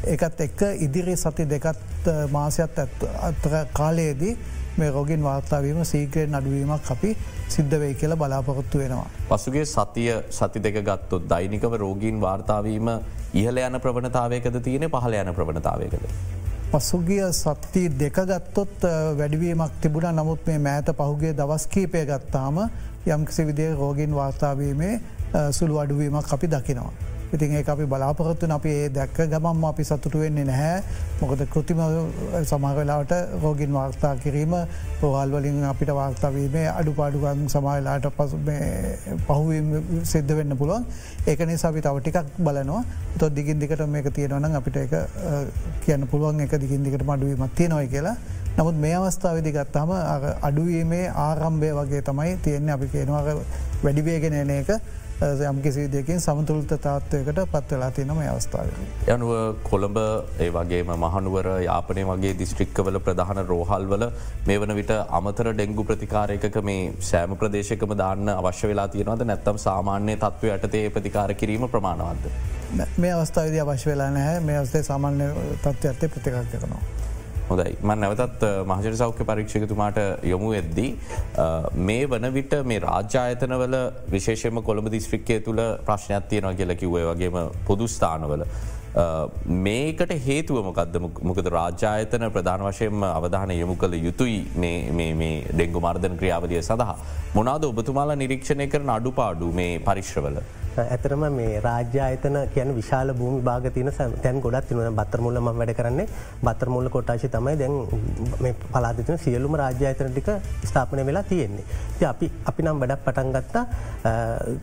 ඒකත් එක්ක ඉදිරි සති දෙකත් මාසයත් අතර කාලයේදී මේ රෝගින් වාර්තාවීම සීකරෙන් අඩුවීමක් අපි සිද්ධ වෙයි කියලා බලාපොරොත්තු වෙනවා. පසුගේ සතිය සති දෙක ගත්තොත් දෛනිකව රෝගීන් වාර්තාවීම ඉහල යන ප්‍රවණතාවයකද තියෙන පහල යන ප්‍රවණතාවයකද. පසුගිය සත්ති දෙක ගත්තොත් වැඩිවීමක් තිබුණ නමුත් මේ මෑත පහුගේ දවස් කීපය ගත්තාම යම්කිසි විදිේ රෝගින් වාර්තාවීමේ සුළු අඩුවීමක් අපි දකිනවා. ඉතින් ඒ අපි බලාපොරත්තුන අපි ඒ දැක්ක ගමම් අපි සතුට වෙන්නේ නැහැ. මොකද කෘතිම සමහවෙලාට රෝගින් වාර්තා කිරීම රෝහල්වලින් අපිට වාර්තාවීමේ අඩු පාඩුගන් සමහලාට පසු පහුවීම සිද්ධ වෙන්න පුළුවන්. ඒක නිසා අපි තව ටිකක් බලනවා. තොත් දිගින් දිකට මේක තියෙනවන අපිට එක කියන්න පුළුවන් එක දිගින් දිකට මඩුවීමත් තියෙනොයි කියලා. නමුත් මේ අවස්ථාවදි ගත්තාම අඩුවීමේ ආරම්භය වගේ තමයි තියෙන්නේ. අපි කියනවා වැඩිවේගෙන එන එක යම්කිසි දෙකින් සමතුළත තාත්වයකට පත්වෙලා තිනම අවස්ථාව. යනුව කොළඹ ඒ වගේම මහනුවර යාපනය වගේ දිස්ත්‍රික්කවල ප්‍රධාන රෝහල්වල මේ වන විට අමතර ඩෙංගු ප්‍රතිකාරයක මේ සෑම ප්‍රදේශකම දාන්න අවශ්‍ය වෙලා තියෙනවද නැත්තම් සාමාන්‍ය තත්ත්ව යටතේ ප්‍රතිකාර කිරීම ප්‍රමාණවන්ද. මේ අවස්ථාවද අවශ්‍ය වෙලා නැහැ මේ අවස්තේ සාමාන්‍ය තත්ත්ව ඇත්තේ ප්‍රතිකාර කරනවා. හොඳයි මන් නැවතත් මහජන සෞඛ්‍ය පරීක්ෂකතුමාට යොමු එද්දී. මේ වන විට මේ රාජ්‍යායතනවල විශේෂම කොළඹ දිස්ත්‍රික්කය තුළ ප්‍රශ්නයක් තියෙනවා කියලකිවේ වගේම පොදුස්ථානවල. මේකට හේතුවමකක්ද මොකද රාජ්‍යායතන ප්‍රධාන වශයෙන්ම අවධාන යොමු කළ යුතුයි මේ ඩෙංගු මර්ධන ක්‍රියාවලිය සඳහා. මොනාද ඔබතුමාලා නිරීක්ෂණය කරන අඩු පාඩු මේ පරිශ්‍රවල. ඇතරම මේ රාජ්‍යායතන කියන විශාල භූමි භාගතින තැන් ගොඩත් තින බත්තරමුල්ල ම වැඩ කරන්නේ බත්තරමුල්ල කොටාශි තමයි දැන් පලාතින සියලුම රාජ්‍යායතන ටික ස්ථාපනය වෙලා තියෙන්නේ. ති අපි අපි නම් වැඩක් පටන් ගත්තා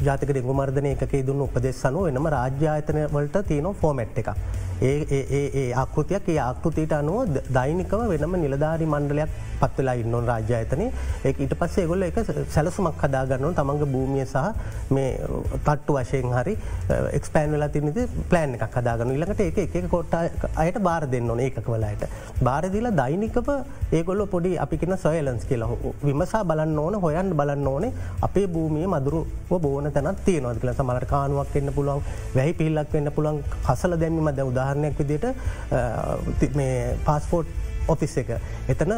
ජාතික ඩෙගු මර්ධනය එක දුන්න උපදෙස් සනුව එනම රාජ්‍යායතනය වලට තියනෝ ෆෝමැට් එක. ඒ ආකෘතියක් ඒ ආකෘතියට අනුව දෛනිකව වෙනම නිලධාරි මණ්ඩලයක් පත්වෙලා ඉන්නවන් රාජ්‍යායතනය ඒ ඊට පස්සේ ගොල්ල එක සැලසුමක් හදාගන්නව තමන්ග භූමිය සහ මේ තට්ටු වශයෙන් හරි එක්ස්පෑන් වෙලා තිනති ප්ලෑන් එකක් හදාගන්න ඉලකට එක එක කොට අයට බාර දෙන්න ඕන ඒකක වලට. බාරදිලා දෛනිකව ඒගොල්ල පොඩි අපිකෙන සොයලන්ස් කියලා විමසා බලන්න ඕන හොයන් බලන්න ඕනේ අපේ භූමිය මදුරු බෝන තැනත් තියනොද කියල සමලට කානුවක් එන්න පුළුවන් වැහි පිල්ලක් වෙන්න පුළුවන් කසල දැමීම ද උදාහරණයක් විදිට මේ පාස්පෝට් ඔෆිස් එක එතන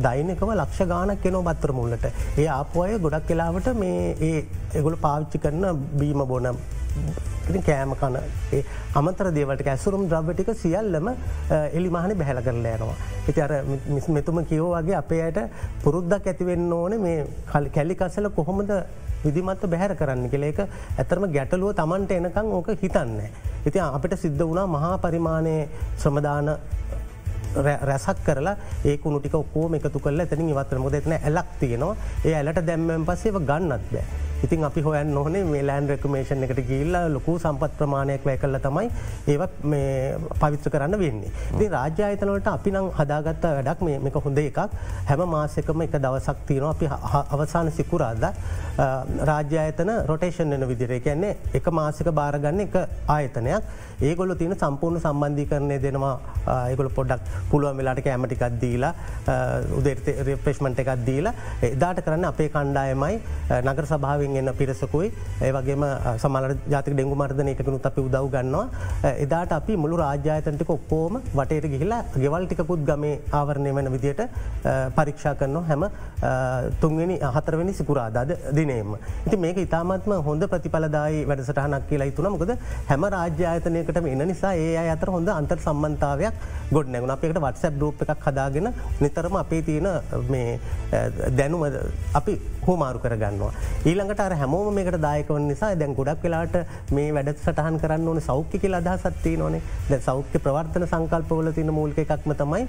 දයිනකව ලක්ෂ ගානක් කෙනෝ බත්තර මුල්ලට ඒ ආපුය ගොඩක් කෙලාවට මේ ඒ එගොල පාවිච්චි කරන බීම බොන කෑම කන අමතර දේවට ඇසුරුම් ද්‍රව්ටික සියල්ලම එලි මහන බැහල කරල යනවා. ඉති අර මෙතුම කියෝ වගේ අපේ අයට පුරුද්දක් ඇතිවෙන්න ඕන මේ කැලි කසල කොහොමද විදිමත්ව බැහැර කරන්න කෙලේක ඇතරම ගැටලුව තමන්ට එනකං ඕක හිතන්න. ඉති අපිට සිද්ධ වුණා මහා පරිමාණය ශ්‍රමදාන රැසක් කරලා ඒකුණු ටික ඔක්කෝම එකතු කල එතනින් ඉවත්තර මොදෙත්න ඇලක් තියෙනවා ඒ ඇලට දැම්මෙන් පස්සේව ගන්නත් බෑ. ඉතින් අපි හොයන් නොහනේ මේ ලෑන් රෙකමේෂන් එකට ගිල්ල ලොකු සම්පත් ප්‍රමාණයක් වැය කල්ල තමයි ඒවත් මේ පවිත්‍ර කරන්න වෙන්නේ. ඉතින් රාජ්‍යායතනවලට අපි නම් හදාගත්ත වැඩක් මේක හොඳ එකක්. හැම මාසකම එක දවසක් තියනවා. අපි අවසාන සිකුරාද රාජ්‍යායතන රොටේෂන් එන විදිරේ කියන්නේ එක මාසක බාරගන්න එක ආයතනයක්. ඒගොල තියෙන සම්පූර්ණ සම්බන්ධී කරණය දෙනවා ඒගොල පොඩ්ඩක් පුළුවන් වෙලාට ඇමටිකක් දීලා උදේ රෙප්‍රේශ්මන්ට එකක් දීලා එදාට කරන්න අපේ කණ්ඩායමයි නගර සභාවෙන් එන්න පිරසකුයි. ඒවගේම සමල ජාතික ඩෙංගු මර්ධන එකකුණුත් අපි උදව් ගන්නවා. එදාට අපි මුළු රාජ්‍යාතන්ටික ඔක්කෝම වටේට ගිහිලා ගෙවල්ටිකුත් ගමේ ආවරණය වන විදියට පරීක්ෂා කරනවා හැම තුන්වෙනි හතරවෙනි සිකුරාදාද දිනේම. ඉති මේක ඉතාමත්ම හොඳ ප්‍රතිඵලදායි වැඩසටහනක් කියලා තුන මොකද හැම රාජ්‍යායතනයකට එන්න නිසා ඒ අතර හොඳ අන්තර් සම්බන්ධාවයක් ගොඩ නැගුණ අපේකට වටසැප් රූප් එකක් හදාගෙන නිතරම අපේ තියෙන දැනුම අපි හෝමාරු කරගන්නවා. ඊළඟට අර හැමෝම මේකට දායකවන නිසා දැන් ගොඩක් වෙලාට මේ වැඩ සටහන් කරන්න ඕන සෞඛ්‍ය කියලා අදහසත්තිය නොනේ ද සෞඛ්‍ය ප්‍රවර්තන සංකල්පවල තින මූල්ක එකක්ම තමයි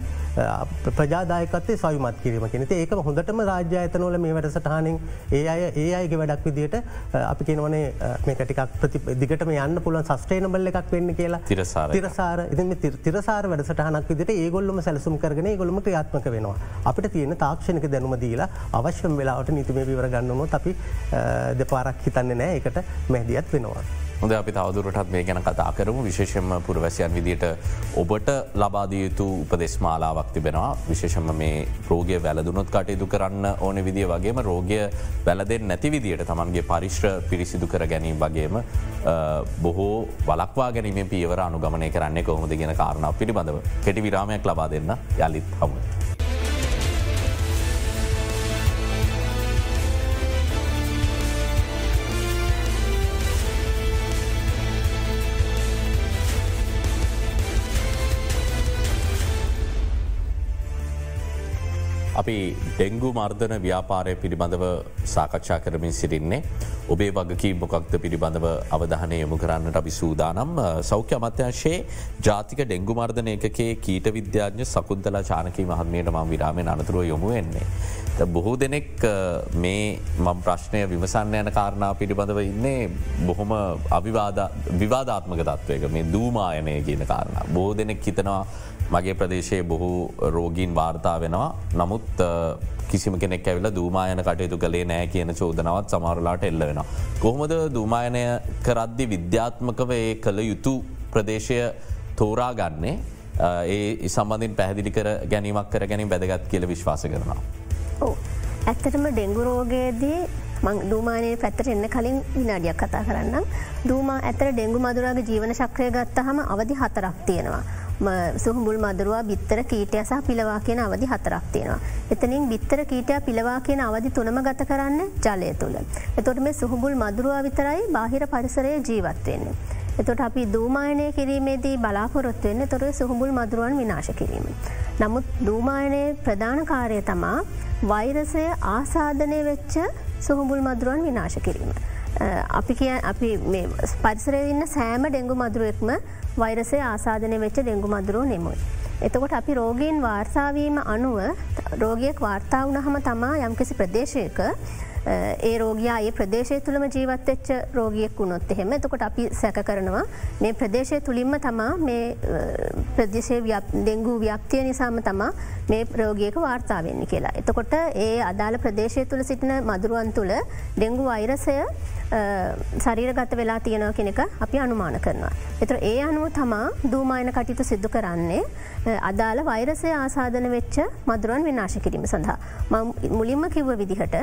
ප්‍රජාදායකත්තේ සයුමත් කිරීම කෙනෙත ඒක හොඳටම රාජ්‍ය ඇතනෝල මේ වැඩ සටහනින් ඒ අය ඒ අයගේ වැඩක් විදිට අපි කෙනවනේ මේකටිකක් ප්‍රති දිගටම යන්න පුළුවන් සස්ටේනබල්ල එකක් වෙන්න කියලා. තිරසාර තිරසාර ඉති තිරසාර වැඩසටහනක් විදිට ඒගොල්ලම සැලසුම් කරගෙන ගොලම ක්‍රියාත්මක වෙනවා. අපිට තියෙන තාක්ෂණක දැනුම දීලා අවශ්‍යම වෙලාවට නිතිම විවර ගන්නනොත් අපි දෙපාරක් හිතන්නේ නෑ එකට මැදිත් වෙනවා. හොඳ අපි තවදුරටත් මේ ගැන කතා කරමු විශේෂම පුරවැසියන් විදිට ඔබට ලබාදයුතු උපදෙස්මාලාවක් තිබෙනවා විශේෂම මේ රෝගය වැලදුනොත් කටයුතු කරන්න ඕන විදිිය වගේම රෝගය වැලදෙන් නැති විදියට තමන්ගේ පරිශ්්‍ර පිරිසිදු කර ගැනීම වගේම බොහෝ වලක්වා ගැනීම පියවර අනුගමනය කරන්නේ කොහොමද ගෙන කාරණාව පිළිබඳව කෙටි විරාමයක් ලබා දෙන්න යළිත් හමුව. අපි ඩෙංගු මර්ධන ව්‍යාපාරය පිළිබඳව සාකච්ඡා කරමින් සිරින්නේ. ඔබේ වගකී මොකක්ද පිළිබඳව අවධානය යොමු කරන්නට අපි සූදානම් සෞඛ්‍ය අමත්‍යංශයේ ජාතික ඩෙංගු මර්ධන එකේ කීට විද්‍යාඥ සකුද්දලා චානකී මහත්මයට මං විරාමෙන් අනතුරුව යොමු වෙන්නේ. බොහෝ දෙනෙක් මේ මම් ප්‍රශ්නය විමසන්න යන කාරණා පිළිබඳව ඉන්නේ බොහොම විවාධාත්මක තත්වයක මේ දූමායනය කියන කාරණ. බෝ දෙනෙක් හිතනවා මගේ ප්‍රදේශයේ බොහෝ රෝගීන් වාර්තා වෙනවා නමුත් කිසිම කෙනෙක් ඇවිල දූමායන කටයුතු කළේ නෑ කියන චෝදනවත් සමහරලාට එල්ල වෙන. කොහොමද දූමායනය කරද්දි විද්‍යාත්මකව ඒ කළ යුතු ප්‍රදේශය තෝරා ගන්නේ ඒ සම්බඳින් පැහැදිලි කර ගැනීමක් කර ගැනින් වැදගත් කියල විශ්වාස කරනවා. ඕ ඇත්තටම ඩෙංගු රෝගයේදී මං දූමානය පැත්තට එන්න කලින් විනාඩියක් කතා කරන්න. දූමා ඇතර ඩෙංගු මදුරගේ ජීවන ශක්‍රය ගත්ත හම අවධි හතරක් තියෙනවා. සුහුඹුල් මදුරුවා බිත්තර කීටය සහ පිළවා කියන අවධි හතරක් තියෙනවා. එතනින් බිත්තර කීටය පිළවා කියන අවධි තුනම ගත කරන්න ජලය තුළ. එතොට මේ සුහුඹුල් මදුරුවා විතරයි බාහිර පරිසරය ජීවත්වවෙන්නේ. එතොට අපි දූමායනය කිරීමේදී බලාපොරොත්තු වෙන්න තොර සුහුඹුල් මදුරුවන් විනාශ කිරීම. නමුත් දූමායනය ප්‍රධාන කාරය තමා වෛරසය ආසාධනය වෙච්ච සුහුඹුල් මදුරුවන් විනාශ කිරීම. අපි කිය අපි පරිසරය ඉන්න සෑම ඩෙංගු මදුරුවෙක්ම වෛරසය ආසාධනය වෙච්ච ඩෙංගු මදුරුව නෙමුයි. එතකොට අපි රෝගීන් වාර්තාවීම අනුව රෝගයක් වාර්තා වනහම තමා යම්කිසි ප්‍රදේශයක ඒ රෝගයා ඒ ප්‍රදේශය තුළම ජීවත්වෙච්ච රෝගියෙක් වුණොත් එහෙම එතකොට අපි සැක කරනවා මේ ප්‍රදේශය තුළින්ම තමා මේ ප්‍රදේශය දෙංගූ ව්‍යක්තිය නිසාම තමා මේ ප්‍රෝගියක වාර්තාාවවෙන්නේ කියලා. එතකොට ඒ අදාළ ප්‍රදේශය තුළ සිටින මදුරුවන් තුළ ඩෙංගු වෛරසය ශරීරගත වෙලා තියෙනව කෙනෙක අපි අනුමාන කරනවා. එතර ඒ අනුව තමා දූමායන කටයුතු සිද්ධ කරන්නේ අදාළ වෛරසය ආසාධන වෙච්ච මදුරුවන් විනාශ කිරීම සඳහා. මුලින්ම කිව්ව විදිහට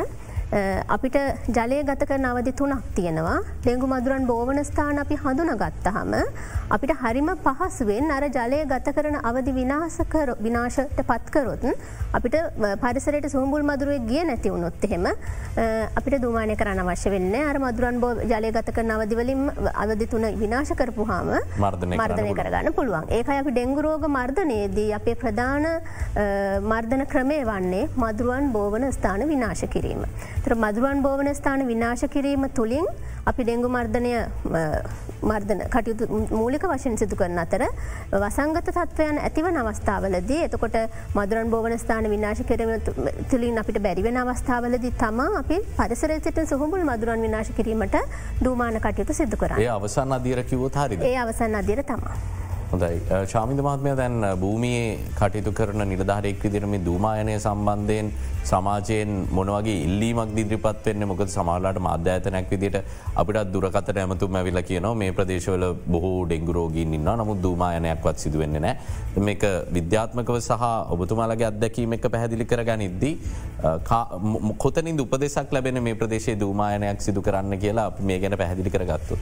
අපිට ජලය ගත කරන අවධි තුනක් තියෙනවා. ඩෙංගු මදුරන් බෝවන ස්ථාන අපි හඳුන ගත්තහම අපිට හරිම පහසුවෙන් අර ජලය ගත කරන අවධි විනාසකර විනාශට පත්කරොත් අපිට පරිසරයට සුහුම්බුල් මදුරුවේ ගිය නැති වුණොත් එහෙම අපිට දුමානය කරන්න අවශ්‍ය වෙන්න අර මදුරන් බෝ ජලය ගත කරන අවධිවලින් අවධි තුන විනාශ කරපුහාම මර්ධනය කරගන්න පුළුවන්. ඒකයි අපි ඩෙංගුරෝග මර්ධනයේදී අපේ ප්‍රධාන මර්ධන ක්‍රමය වන්නේ මදුරුවන් බෝවන ස්ථාන විනාශ කිරීම. තර මදුරුවන් බෝවන ස්ථාන විනාශ කිරීම තුළින් අපි ඩෙංගු මර්ධනය මර්ධන කටයුතු මූලික වශයෙන් සිදු කරන අතර වසංගත තත්වයන් ඇතිවන අවස්ථාවලදී එතකොට මදුරන් බෝවන ස්ථාන විනාශ කරම තුළින් අපිට බැරිවෙන අවස්ථාවලදී තමා අපි පරිසරසිට සුහුමුල් මදුරන් විනාශ කිරීමට දූමාන කටයුතු සිදු කර අවසන් අධීරකිවෝ හරි ඒ අවසන් අධීර තමා. හොඳයි. ශාමිද මහත්මය දැන් භූමියේ කටයුතු කරන නිලධාරෙක් විදිරම දූමායනය සම්බන්ධයෙන් සමාජයෙන් මොනවගේ ඉල්ලීමක් දිදිරිපත් වෙන්න? මොකද සමාලාට මාධ්‍යාතනැක් විදිට අපිට දුරකත ඇමතුම ඇවිල කියනවා මේ ප්‍රදේශවල බොහෝ ඩෙංගුරෝගීන් ඉන්න නමුත් දූමායනයක්වත් සිදුවෙන්න නෑ මේක විද්‍යාත්මකව සහ ඔබතුමාලගේ අත්දැකීම එක පැහැදිලි කර ගනිද්දී කොතනින් උපදෙසක් ලැබෙන මේ ප්‍රදේශයේ දූමායනයක් සිදු කරන්න කියලා මේ ගැන පැහැදිලි කරගත්තු.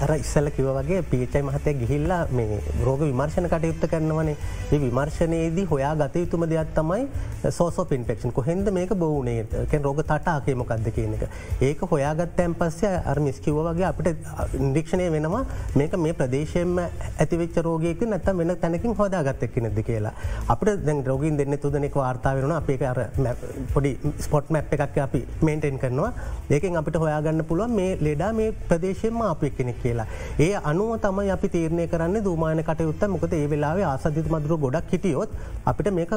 අර ඉස්සල්ල කිව වගේ පිචයි මහතය ගිහිල්ලා මේ රෝග විමර්ශණ කටයුත්ත කරනවනේ ඒ විමර්ශනයේදී හොයා ගත යුතුම දෙයක් තමයි eh, සෝසෝ පින්පෙක්ෂන් කොහෙන්ද මේක බෝනේ eh, කැන් රෝග තටාකේමකක්ද කියන එක. ඒක හොයාගත්තෑන් පස්සේ අර්මිස්කිව වගේ අපට ඉන්ඩික්ෂණය eh, වෙනවා මේක මේ ප්‍රදේශයෙන්ම ඇතිවෙච රෝගයක නැත වෙන තැනකින් හොදාගත්තක් නැද කියලා. අපට දැන් රෝගින් දෙන්න තුදනෙක වාර්තා වෙන අපේ අර පොඩි ස්පොට් මැප් එකක් අපි මේන්ටෙන් කරනවා ඒකෙන් අපිට හොයාගන්න පුළුවන් මේ ලෙඩා මේ ප්‍රදේශයෙන්ම අපක් කෙනෙක් කියලා. ඒ අනුව තමයි අපි තීරණය කරන්න දූමාන කටයුත්ත මොකද ඒ වෙලාවේ ආසධිත මදුරු ගොඩක් හිටියොත් අපිට මේක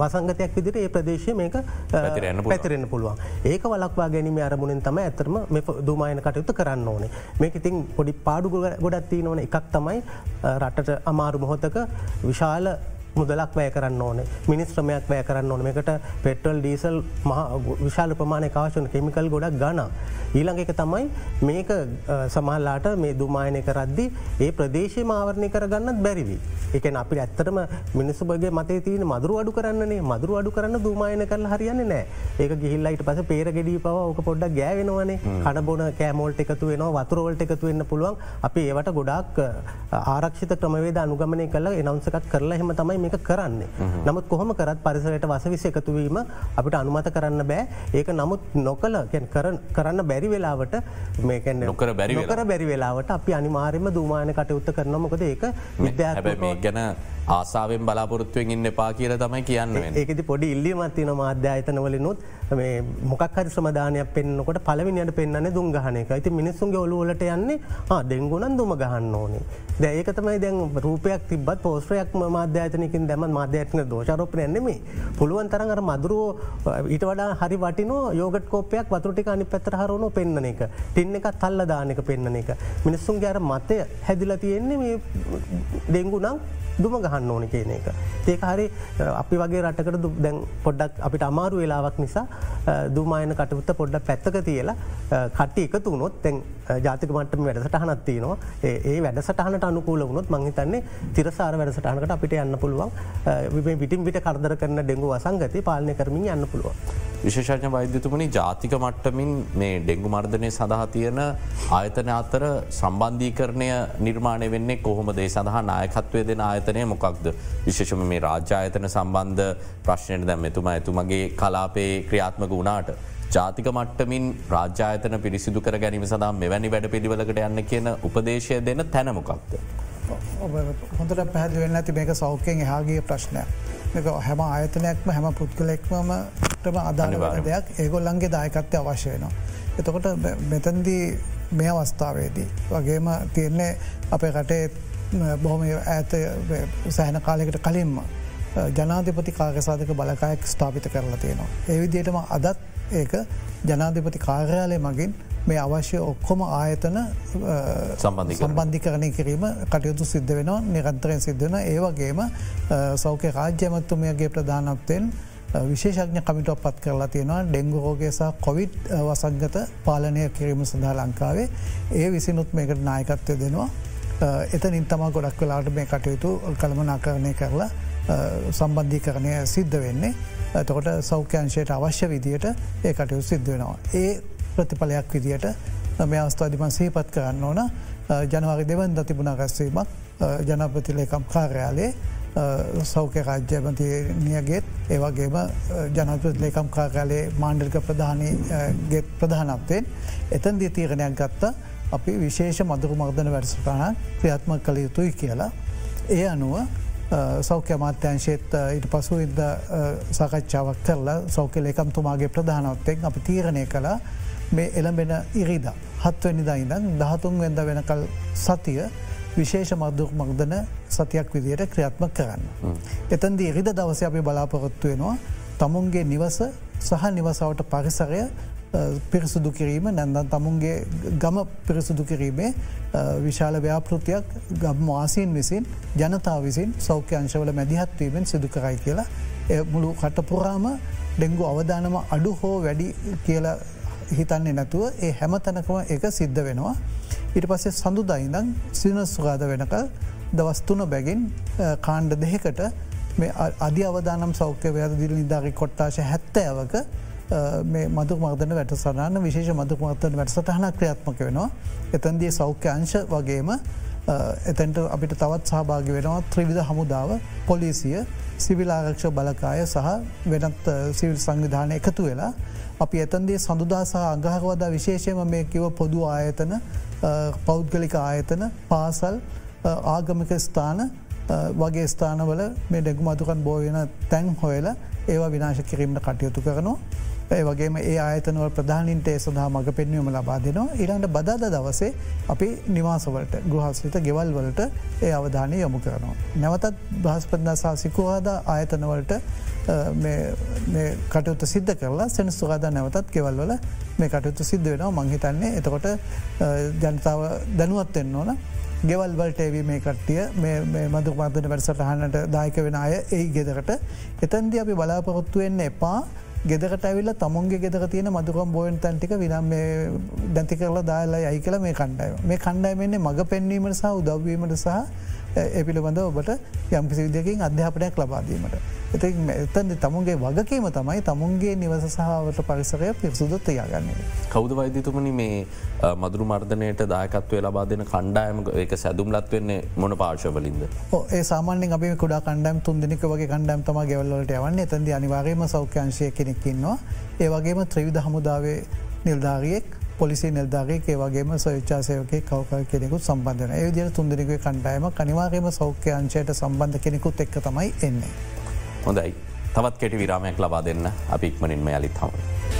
වසංගතයක් විදිට ඒ ප්‍රදේශය මේක පැතිරෙන්න්න පුළුවන්. ඒක වලක්වා ගැනීම අරමුණෙන් තම ඇතරම මේ දුමායන කටයුත්ත කරන්න ඕනේ. මේක ඉතින් පොඩි පාඩු ගොඩත්ති නොන එකක් තමයි රටට අමාරු මොහොතක විශාල මුදලක් වැය කරන්න ඕන මිනිස්ත්‍රමයක් වැය කරන්න ඕන. එකට පෙටල් ඩීසල් විශාල ප්‍රමාණය කාශන කෙමිකල් ගොඩක් ගන. ඊළඟ එක තමයි මේක සමහල්ලාට මේ දුමායනය කරද්දි ඒ ප්‍රදේශය මාවරණය කරගන්නත් බැරිවි. එක අපි ඇත්තරම මිනිස්සුබගේ මතේ තියන මදුරු අඩු කරන්නේ මදුරු අඩු කරන්න දුමායන කරල හරියන්න නෑ ඒක ගිහිල්ලයිට පස පේරගෙඩී පව ඕක පොඩ්ඩක් ගෑවෙනවනේ. කණබොන කෑමෝල්ට එකතු වෙන වතුරවලට එකතු වෙන්න පුළුවන්. අපි ඒවට ගොඩක් ආරක්ෂිත ක්‍රමවේද අනුගමනය කල එනවසකත් කරලා හෙම තමයි මේක කරන්නේ. නමුත් කොහොම කරත් පරිසරයට වසවිස එකතුවීම අපිට අනුමත කරන්න බෑ. ඒක නමුත් නොකල කරන්න බැරි වෙලාවට මේකැන්න නොකර බැරි කර බැරි වෙලාවට අපි අනිමාරයම දූමාන කටයුත්ත කරන මොකද ඒක විද්‍යා ගැන ආසාාවෙන් බලාපොරත්තුවෙන් ඉන්න පා කියල තමයි කියන්න ඒකති පොඩි ඉල්ලිමත්තින මාධ්‍යායතනවලනුත් මේ මොකක්හරි ශ්‍රමදානයක් පෙන්න්නකොට පලවිනිට පෙන්න්න දුන් ගහනක ඇති මිනිස්සුන්ගේ ඔලුවලට යන්නේ දෙංගුණන් දුම ගහන්න ඕනේ. දැඒක තමයි දැන් රූපයක් තිබත් පෝස්්‍රයක් මාධ්‍යාතනකින් දැම මාධ්‍යාත්න දෝෂරෝපන ඇන්නෙමේ පුළුවන් තරන් අර මදුරුව ඊට වඩා හරි වටිනෝ යෝගට කෝපයක් වතුරටි අනි පැතර හරුණු පෙන්න්න එක. ටින්න එක තල්ල දානක පෙන්න්න එක. මිනිස්සුන්ගේ අර මතය හැදිල තියෙන්නේ මේ දෙංගුනම් දුම ගහන්න ඕන කියන එක. ඒක හරි අපි වගේ රටකට දැන් පොඩ්ඩක් අපිට අමාරු වෙලාවක් නිසා දුමායන කටයුත්ත පොඩ්ඩ පැත්තක තියලා කට්ටි එකතු වුණොත් තැන් ජාතික මටම වැඩසටහනත්තිනවා ඒ වැඩසටහනට අනුකූල වුණොත් මංහිතන්නේ තිරසාර වැඩසටහනකට අපිට යන්න පුළුව පුළුවන් විටින් විට කරදර කරන ඩෙංගු වසංගති පාලනය කරමින් යන්න පුළුවන්. විශේෂඥ වෛද්‍යතුමනි ජාතික මට්ටමින් මේ ඩෙංගු මර්ධනය සඳහා තියෙන ආයතන අතර සම්බන්ධීකරණය නිර්මාණය වෙන්නේ කොහොම දේ සඳහා නායකත්වය දෙන ආයතනය මොකක්ද විශේෂම මේ රාජ්‍යායතන සම්බන්ධ ප්‍රශ්නයට දැම් එතුමා ඇතුමගේ කලාපේ ක්‍රියාත්මක වුණාට. ජාතික මට්ටමින් රාජ්‍යායතන පිරිසිදු කර ගැනීම සඳහා මෙවැනි වැඩ පිළිවලකට යන්න කියන උපදේශය දෙන තැනමොකක්ද. හොඳට පැහදිි වෙන්න ඇති මේක සෞඛ්‍යයෙන් එහාගේ ප්‍රශ්නය. මේක හැම ආයතනයක්ම හැම පුද්ගලෙක්මම ටම අදාළ දෙයක් ඒගොල්ලන්ගේ දායකත්වය අවශ්‍ය වෙනවා. එතකොට මෙතන්දී මේ අවස්ථාවේදී වගේම තියන්නේ අපේ කටේ බොහොම ඇත සෑහන කාලෙකට කලින්ම ජනාධිපති කාගසාධක බලකායක් ස්ථාපිත කරලා තියෙනවා. ඒ විදියටම අදත් ඒක ජනාධිපති කාර්යාලය මගින් මේ අවශ්‍ය ඔක්කොම ආයතන සම්බන්ධි කරණය කිරීම කටයුතු සිද්ධ වෙනවා නිරන්තරයෙන් සිද්ධන ඒවගේම සෞඛ්‍ය රාජ්‍යමත්තුමයගේ ප්‍රධානත්වයෙන් විශේෂඥ කමිටුවක් පත් කරලා තියෙනවා ඩෙංගු රෝගේසා කොවිඩ් වසංගත පාලනය කිරීම සඳහා ලංකාවේ ඒ විසිනුත් මේකට නායකත්වය දෙනවා. එත නින්තම ගොඩක් වෙලාට මේ කටයුතු කළමනාකරණය කරලා සම්බන්ධී කරණය සිද්ධ වෙන්නේ. තකොට සෞඛ්‍යංශයට අවශ්‍ය විදියට ඒ කටයුතු සිද්ධ වෙනවා. ඒ ප්‍රතිඵලයක් විදියට මේ අවස්ථාධිමන් සහිපත් කරන්න ඕන ජනවාරි දෙවන් ද තිබුණ රැස්වීමක් ජනපතිලේකම් කාර්යාලයේ සෞඛ්‍ය රාජ්‍යමතිනියගේත් ඒවගේම ජනපත ලේකම් කාකාලේ මාණ්ඩික ප්‍රධානගේ ප්‍රධානත්වයෙන් එතන්දී තීරණයක් ගත්තා අපි විශේෂ මදුරු මර්ධන වැඩසටාන ක්‍රියාත්ම කළ යුතුයි කියලා. ඒ අනුව සෞඛ්‍ය අමාත්‍යංශයත් ඉට පසු ඉද සාකච්ඡාවක් කරලා සෞඛ්‍ය ලේකම්තුමාගේ ප්‍රධානවත්තෙන් අපි තීරණය කළ මේ එළඹෙන ඉරිද හත්වනිදා ඉඳන් දහතුන් වෙද වෙනකල් සතිය විශේෂ මද්දුක් මක්දන සතියක් විදියට ක්‍රියාත්ම කරන්න. එතන්ද ඉරිද දවස අපි බලාපොරොත්තු වෙනවා තමුන්ගේ නිවස සහ නිවසවට පරිසරය පිරිසුදු කිරීම නැන්දන් තමුන්ගේ ගම පිරිසුදු කිරීමේ විශාල ව්‍යාපෘතියක් ගම් වාසීන් විසින් ජනතාව විසින් සෞඛ්‍ය අංශවල මැදිහත්වීමෙන් සිදු කරයි කියලා මුළු කටපුරාම ඩෙංගු අවධානම අඩු හෝ වැඩි කියලා හිතන්නේ නැතුව ඒ හැම තැනකම එක සිද්ධ වෙනවා. ඉට පස්සේ සඳු දයිදන් සින සුගාද වෙනකල් දවස්තුන බැගින් කාණ්ඩ දෙහෙකට මේ අධි අවදානම් සෞඛ්‍ය වැද දිල නිදාරි කොට්ටාශ හැත්තෑවක මේ මදු මර්දන වැට සරන්න විශේෂ මදු මර්තන වැඩසටහන ක්‍රියාත්මක වෙනවා. එතන්දී සෞඛ්‍ය අංශ වගේම එතැන්ට අපිට තවත් සහභාගි වෙනවා ත්‍රවිධ හමුදාව පොලිසිය සිවිලාරක්ෂ බලකාය සහ වෙනත් සිවිල් සංවිධානය එකතු වෙලා අපි එතන්දේ සඳුදා සහ අගහකවදා විශේෂයම මේ කිව පොදු ආයතන පෞද්ගලික ආයතන පාසල් ආගමික ස්ථාන වගේ ස්ථානවල මේ ඩෙගු මතුකන් බෝයන තැන් හොයල ඒවා විනාශ කිරීමට කටයුතු කරනවා. ඒ වගේම ඒ ආයතනවල ප්‍රධානින්ට ඒ සඳහා මඟ පෙන්වීම ලබා දෙනවා. ඉරන්ට බදාද දවසේ අපි නිවාසවලට ගෘහස්ලිත ගෙවල් වලට ඒ අවධානය යොමු කරනවා. නැවතත් බ්‍රහස්පදසා සිකුවාද ආයතනවලට කටයුතු සිද්ධ කරලා සෙන සුගාද නැවතත් කෙවල්වල මේ කටයුතු සිද්ධ වෙනවා. මංහිතන්නේ එතකොට ජනතාව දැනුවත්වෙන්න ඕන. ගෙවල් වලට ඒවී මේ කට්ටිය මදු මර්දන වැඩසටහනට දායක වෙන අය ඒ ගෙදකට එතන්ද අපි බලාපොරොත්තුවෙන්න එපා. ගෙදකට ඇවිල්ල තමුන්ගේ ගෙදක තියෙන මදුකම් බෝයන් තැන්ටික විනම් දැති කරලා දාලා යයි කළ මේ කණ්ඩාය මේ කණ්ඩායමන්නේ මඟ පෙන්වීමට සහ උදව්වීමට සහ එපිළිබඳ ඔබට යම්කිසි විදකින් අධ්‍යාපනයක් ලබාදීමට. එති එතන්ද තමුන්ගේ වගකීම තමයි තමුන්ගේ නිවස සහවට පරිසරය පිරිසුදු තියාගන්නේ. කෞද වෛද්‍යතුමනි මේ මදුරු මර්ධනයට දායකත්වය ලබා දෙන කණ්ඩායම එක සැදුම්ලත් වෙන්නේ මොන පාර්ශවලින්ද. ඒ සාමාන්‍ය අපේ කුඩා කණ්ඩම් තුන්දෙනෙක වගේ කණ්ඩම් තම ගෙවල්ලට යවන්න එතන්ද අනිවාගේම සෞඛ්‍යංශය කෙනෙක්කින්නවා. ඒ වගේම ත්‍රවිධ හමුදාවේ නිල්ධාරියෙක් පොලිසි නිල්ධාරයේ වගේම සවිච්චාසයකේ කවක කෙනෙකු සම්බන්ධන ඒ දිය තුන්දෙනෙක කණ්ඩායම කනිවාගේම සෞඛ්‍යංශයට සම්බන්ධ කෙනෙකුත් එක්ක තමයි එන්නේ. හොඳයි තවත් කෙටි විරාමයක් ලබා දෙන්න අපි ඉක්මනින්ම යලිත් හම.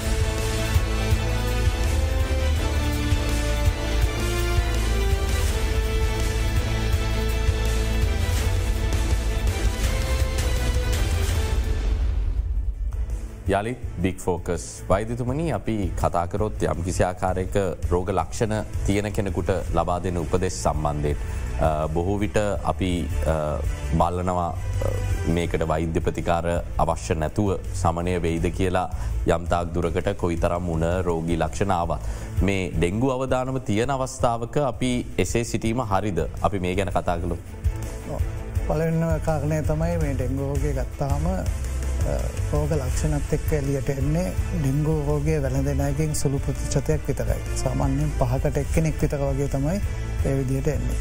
යළිත් බික් ෆෝකස් වෛදතුමනි අපි කතාකරොත් යම් කිසි ආකාරයක රෝග ලක්ෂණ තියෙන කෙනෙකුට ලබා දෙන උපදෙස් සම්බන්ධයෙන්. බොහෝ විට අපි බල්ලනවා මේකට වෛද්‍ය ප්‍රතිකාර අවශ්‍ය නැතුව සමනය වෙයිද කියලා යම්තාක් දුරකට කොයි තරම් උන රෝගී ලක්ෂණාවත්. මේ ඩෙංගු අවධානම තියෙන අවස්ථාවක අපි එසේ සිටීම හරිද අපි මේ ගැන කතා කළු. පලවෙන්න කාරණය තමයි මේ ඩෙංගෝගේ ගත්තාම රෝග ලක්ෂණත් එක්ක එලියට එන්නේ ඩිංගු රෝගේ වැළඳෙනයකින් සුළු ප්‍රතිශතයක් විතරයි. සාමාන්‍යෙන් පහකට එක්කෙනෙක් විතර වගේ තමයි ඒ විදියට එන්නේ.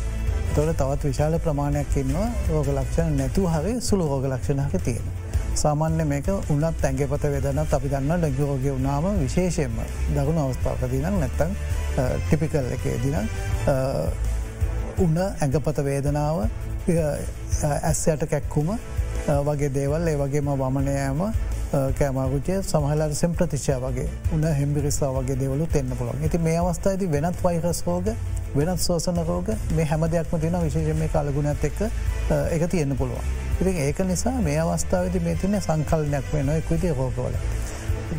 තොට තවත් විශාල ප්‍රමාණයක් ඉන්නවා රෝග ලක්ෂණ නැතු හරි සුළු රෝග ලක්ෂණක තියෙන. සාමාන්‍ය මේක උනත් ඇගේපත වෙදනත් අපි දන්න ඩගිරෝගේ වනාම විශේෂයෙන්ම දරුණු අවස්ථාවකදින නැත්තන් ටිපිකල් එකේ දින උන්න ඇඟපත වේදනාව ඇස්සයට කැක්කුම වගේ දේවල් ඒ වගේම වමනයෑම කෑමගුචය සමහලට සෙම් ප්‍රතිශය වගේ උන්න හෙම්බිරිස්සා වගේ දෙවලු එන්න පුළොන් ඇති මේ අවස්ථායිති වෙනත් වයිරස් රෝග වෙනත් සෝසන රෝග මේ හැම දෙයක්ම තින විශේෂ මේ කාලගුණත් එක්ක එක තියෙන්න්න පුළුවන්. ඉති ඒක නිසා මේ අවස්ථාවද මේ තින සංකල්නයක් වෙන එක්විති රෝගවල.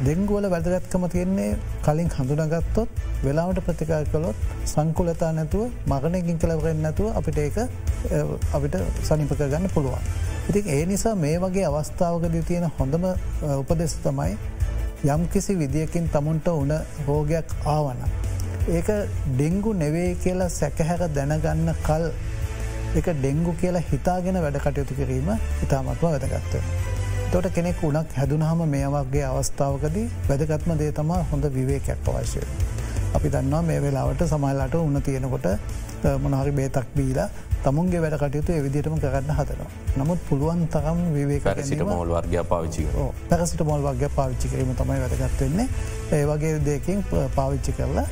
දෙංගුවල වැදගත්කම තියෙන්නේ කලින් හඳුනගත්තොත් වෙලාවට ප්‍රතිකා කළොත් සංකුලතා නැතුව මගනයකින් කලවරෙන් නැතුව අපිට ඒක අපිට සනිපක ගන්න පුළුවන්. ඉතින් ඒ නිසා මේ වගේ අවස්ථාවකදී තියෙන හොඳම උපදෙස් තමයි යම් කිසි විදිියකින් තමුන්ට උන රෝගයක් ආවන. ඒක ඩෙංගු නෙවේ කියලා සැකහැර දැනගන්න කල් එක ඩෙංගු කියලා හිතාගෙන වැඩ කටයුතු කිරීම ඉතාමත්ම වැදගත්ව. තොට කෙනෙක් වුණක් හැදුනහම මේ වගේ අවස්ථාවකදී වැදගත්ම දේ තමා හොඳ විවේකයක් අවශ්‍යය. අපි දන්නවා මේ වෙලාවට සමයිලාට උන්න තියෙනකොට මොනහරි බේතක් බීලා තමුන්ගේ වැඩ කටයුතු එවිදිටම කරන්න හදනවා. නමුත් පුළුවන් තරම් විවේක සිට මෝල් වර්ග පාවිච්චි පැරසිට මොල් වර්ග පාවිච්චි කිරීම තමයි වැදගත්වෙන්නේ ඒ වගේ දෙකින් පාවිච්චි කරලා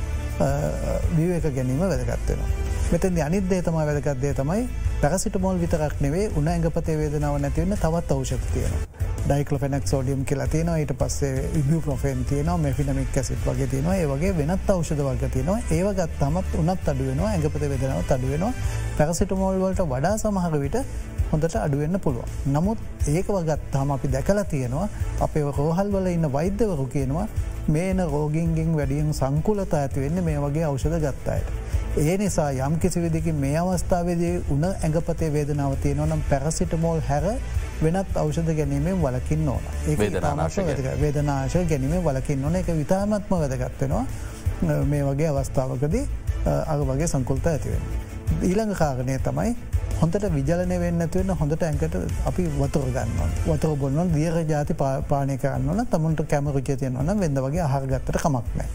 විවේක ගැනීම වැදගත්වෙනවා. මෙතන් අනිදේ තමයි වැදගත්දේ තමයි පැරසිට මොල් විතරක් නෙවේ උන ඇඟපතේ වේදනාව නැතිවන්න තවත් අවෂත තියෙනවා. ඩයිකලපෙනක් සෝඩියම් කියලා තියෙන ඊට පස්සේ ඉබිය ප්‍රොෆෙන් තියන මෙෆිනමික් ඇසිත් වගේ තියෙනවා ඒවගේ වෙනත් අවෂද වර්ග තියෙනවා ඒවගත් තමත් උනත් අඩුවෙනවා ඇඟපත වෙදෙනව අඩුවෙනවා පැරසිටමෝල් වලට වඩා සමහර විට හොඳට අඩුවෙන්න්න පුළුවන්. නමුත් ඒක වගත්තාම අපි දැකලා තියෙනවා අපේ රෝහල් වල ඉන්න වෛද්‍යවරු කියනවා මේන රෝගින්ගෙන් වැඩියෙන් සංකුලත ඇතිවෙන්න මේ වගේ අවෂද ගත්තායට. ඒ නිසා යම් කිසි විදිකින් මේ අවස්ථාවේදී උන ඇඟපතේ වේදනාව තියෙනවනම් පැරසිටමෝල් හැර වෙනත් අවෂධ ගැනීමෙන් වලකින් ඕන. ඒ වේදනාශ ගැනීම වලකින් ඕන. එක විතාමත්ම වැදගත්වෙනවා මේ වගේ අවස්ථාවකදී අග වගේ සංකුල්ත ඇතිවෙන. ඊළඟ කාරණය තමයි හොඳට විජලන වෙන්නතුවෙන්න හොඳට ඇකට අපි වතුර ගන්න වතර බොන්න දියර ජාති පානය කරන්නවන තමුන්ට කැමරුචය තියෙනවන වෙද වගේ අහරගත්තට කමක්නෑ.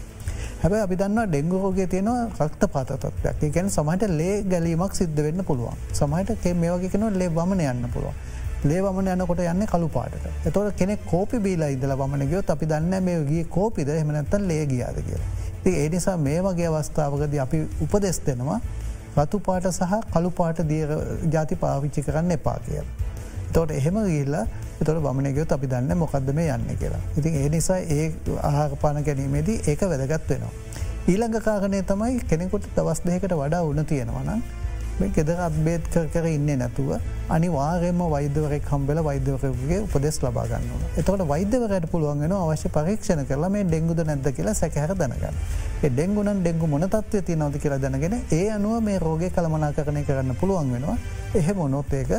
හැබ අපි දන්න ඩෙංගුහෝගේ තියෙනවා රක්ත පාතත්වයක් ගැන සමහට ලේ ගැලීමක් සිද්ධ වෙන්න පුළුවන්. සමහට මේ වගේ කෙන ලේ වමන යන්න පුළුවන්. ලේවමන යනකොට යන්න කළු පාට එතොට කෙනෙ කෝපි බීලා ඉදල වමන ගයොත් අපි දන්න මේ ගිය කෝපිද එමනැත්තන් ලේ ගියාද කියලා. ති ඒ නිසා මේ වගේ අවස්ථාවකද අපි උපදෙස් දෙනවා රතු පාට සහ කළු පාට දිය ජාති පාවිච්චි කරන්න එපා කියල. තොට එහෙම ගිල්ලා තොට බමනගයොත් අපි දන්න මොකක්ද මේ යන්න කියලා. ඉතින් ඒ නිසා ඒ ආහාපාන ගැනීමේදී ඒක වැදගත් වෙනවා. ඊළඟ කාගනය තමයි කෙනෙකුට දවස් දෙකට වඩා උන තියෙනවනම් ගෙදර අත්බේත් කර ඉන්න නැතුව අනිවාර්යම වෛදවරෙක් හම්බෙල වෛද්‍යවරගේ උපදෙස් ලබාගන්න. එතකට වෛද්‍යවරයට පුළුවන්ගෙන අවශ්‍ය පරීක්ෂණ කරලා මේ ඩෙංගුද නැද්ද කියලා සැකහර දැනගන්න. ඩෙංගුනන් ඩෙංගු මොන තත්වය ති නොද කියලා දැනගෙන ඒ අනුව මේ රෝගය කළමනා කරණය කරන්න පුළුවන් වෙනවා එහෙම මොනොත් ඒක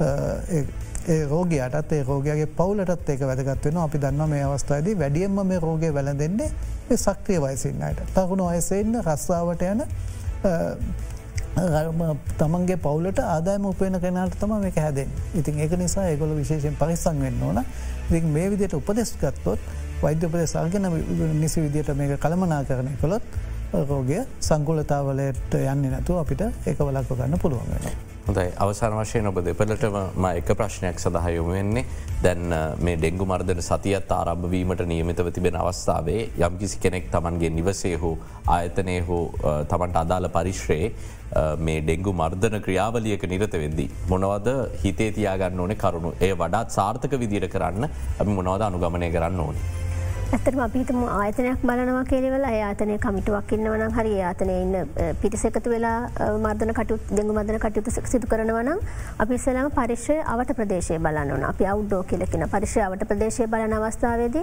ඒ රෝගයටත් ඒ රෝගගේ පවුලටත් ඒක වැදගත්වෙන අපි දන්න මේ අවස්ථායිද වැඩියම්ම මේ රෝගය වැලඳෙන්නේ සක්්‍රිය වයසින්නයට තකුණු අයසෙන්න්න රස්සාාවට යන තමන්ගේ පවුලට ආදායම උපයන කෙනට තම මේ හැදෙන් ඉතින් ඒක නිසා ඒගොල විශේෂෙන් පරිස්සං වෙන්න ඕන දි මේ විදියට උපදෙස් ගත්තොත් වෛද්‍ය උපදෙස් සල්ගෙන නිසි විදියට මේක කළමනා කරණය කොළොත් රෝගය සංකුලතාවලට යන්න නැතු අපිට ඒක වලක්ව ගන්න පුළුවන් වෙන. හොඳයි අවසාන වශයෙන් ඔබ දෙපලටම ම එක ප්‍රශ්නයක් සඳහයොම වෙන්නේ දැන් මේ ඩෙංගු මර්දන සතියත් ආරම්භවීමට නියමිතව තිබෙන අවස්ථාවේ යම්කිසි කෙනෙක් තමන්ගේ නිවසේ හෝ ආයතනය හෝ තමන්ට අදාළ පරිශ්‍රයේ මේ ඩෙංගු මර්ධන ක්‍රියාවලියක නිරත වෙද්දී. මොනවද හිතේ තියාගන්න ඕනේ කරුණු ඒ වඩාත් සාර්ථක විදිර කරන්න අපි මොනවද අනුගමනය කරන්න ඕනේ. ඇතරම අපිතම ආයතනයක් බලනවා කෙරවල ආතනය කමිටුවක් ඉන්නවන හරි ආතනය ඉන්න පිරිසකතු වෙලා මර්ධන කටු දෙගු මදන කටයුතු සිදු කරනවනම් අපි සලම පරිශ්‍රය අවට ප්‍රදේශය බලන්නන අපි අවු්ඩෝ කියලෙන පරිශ්‍රාවට ප්‍රදේශය බලන අවස්ථාවේද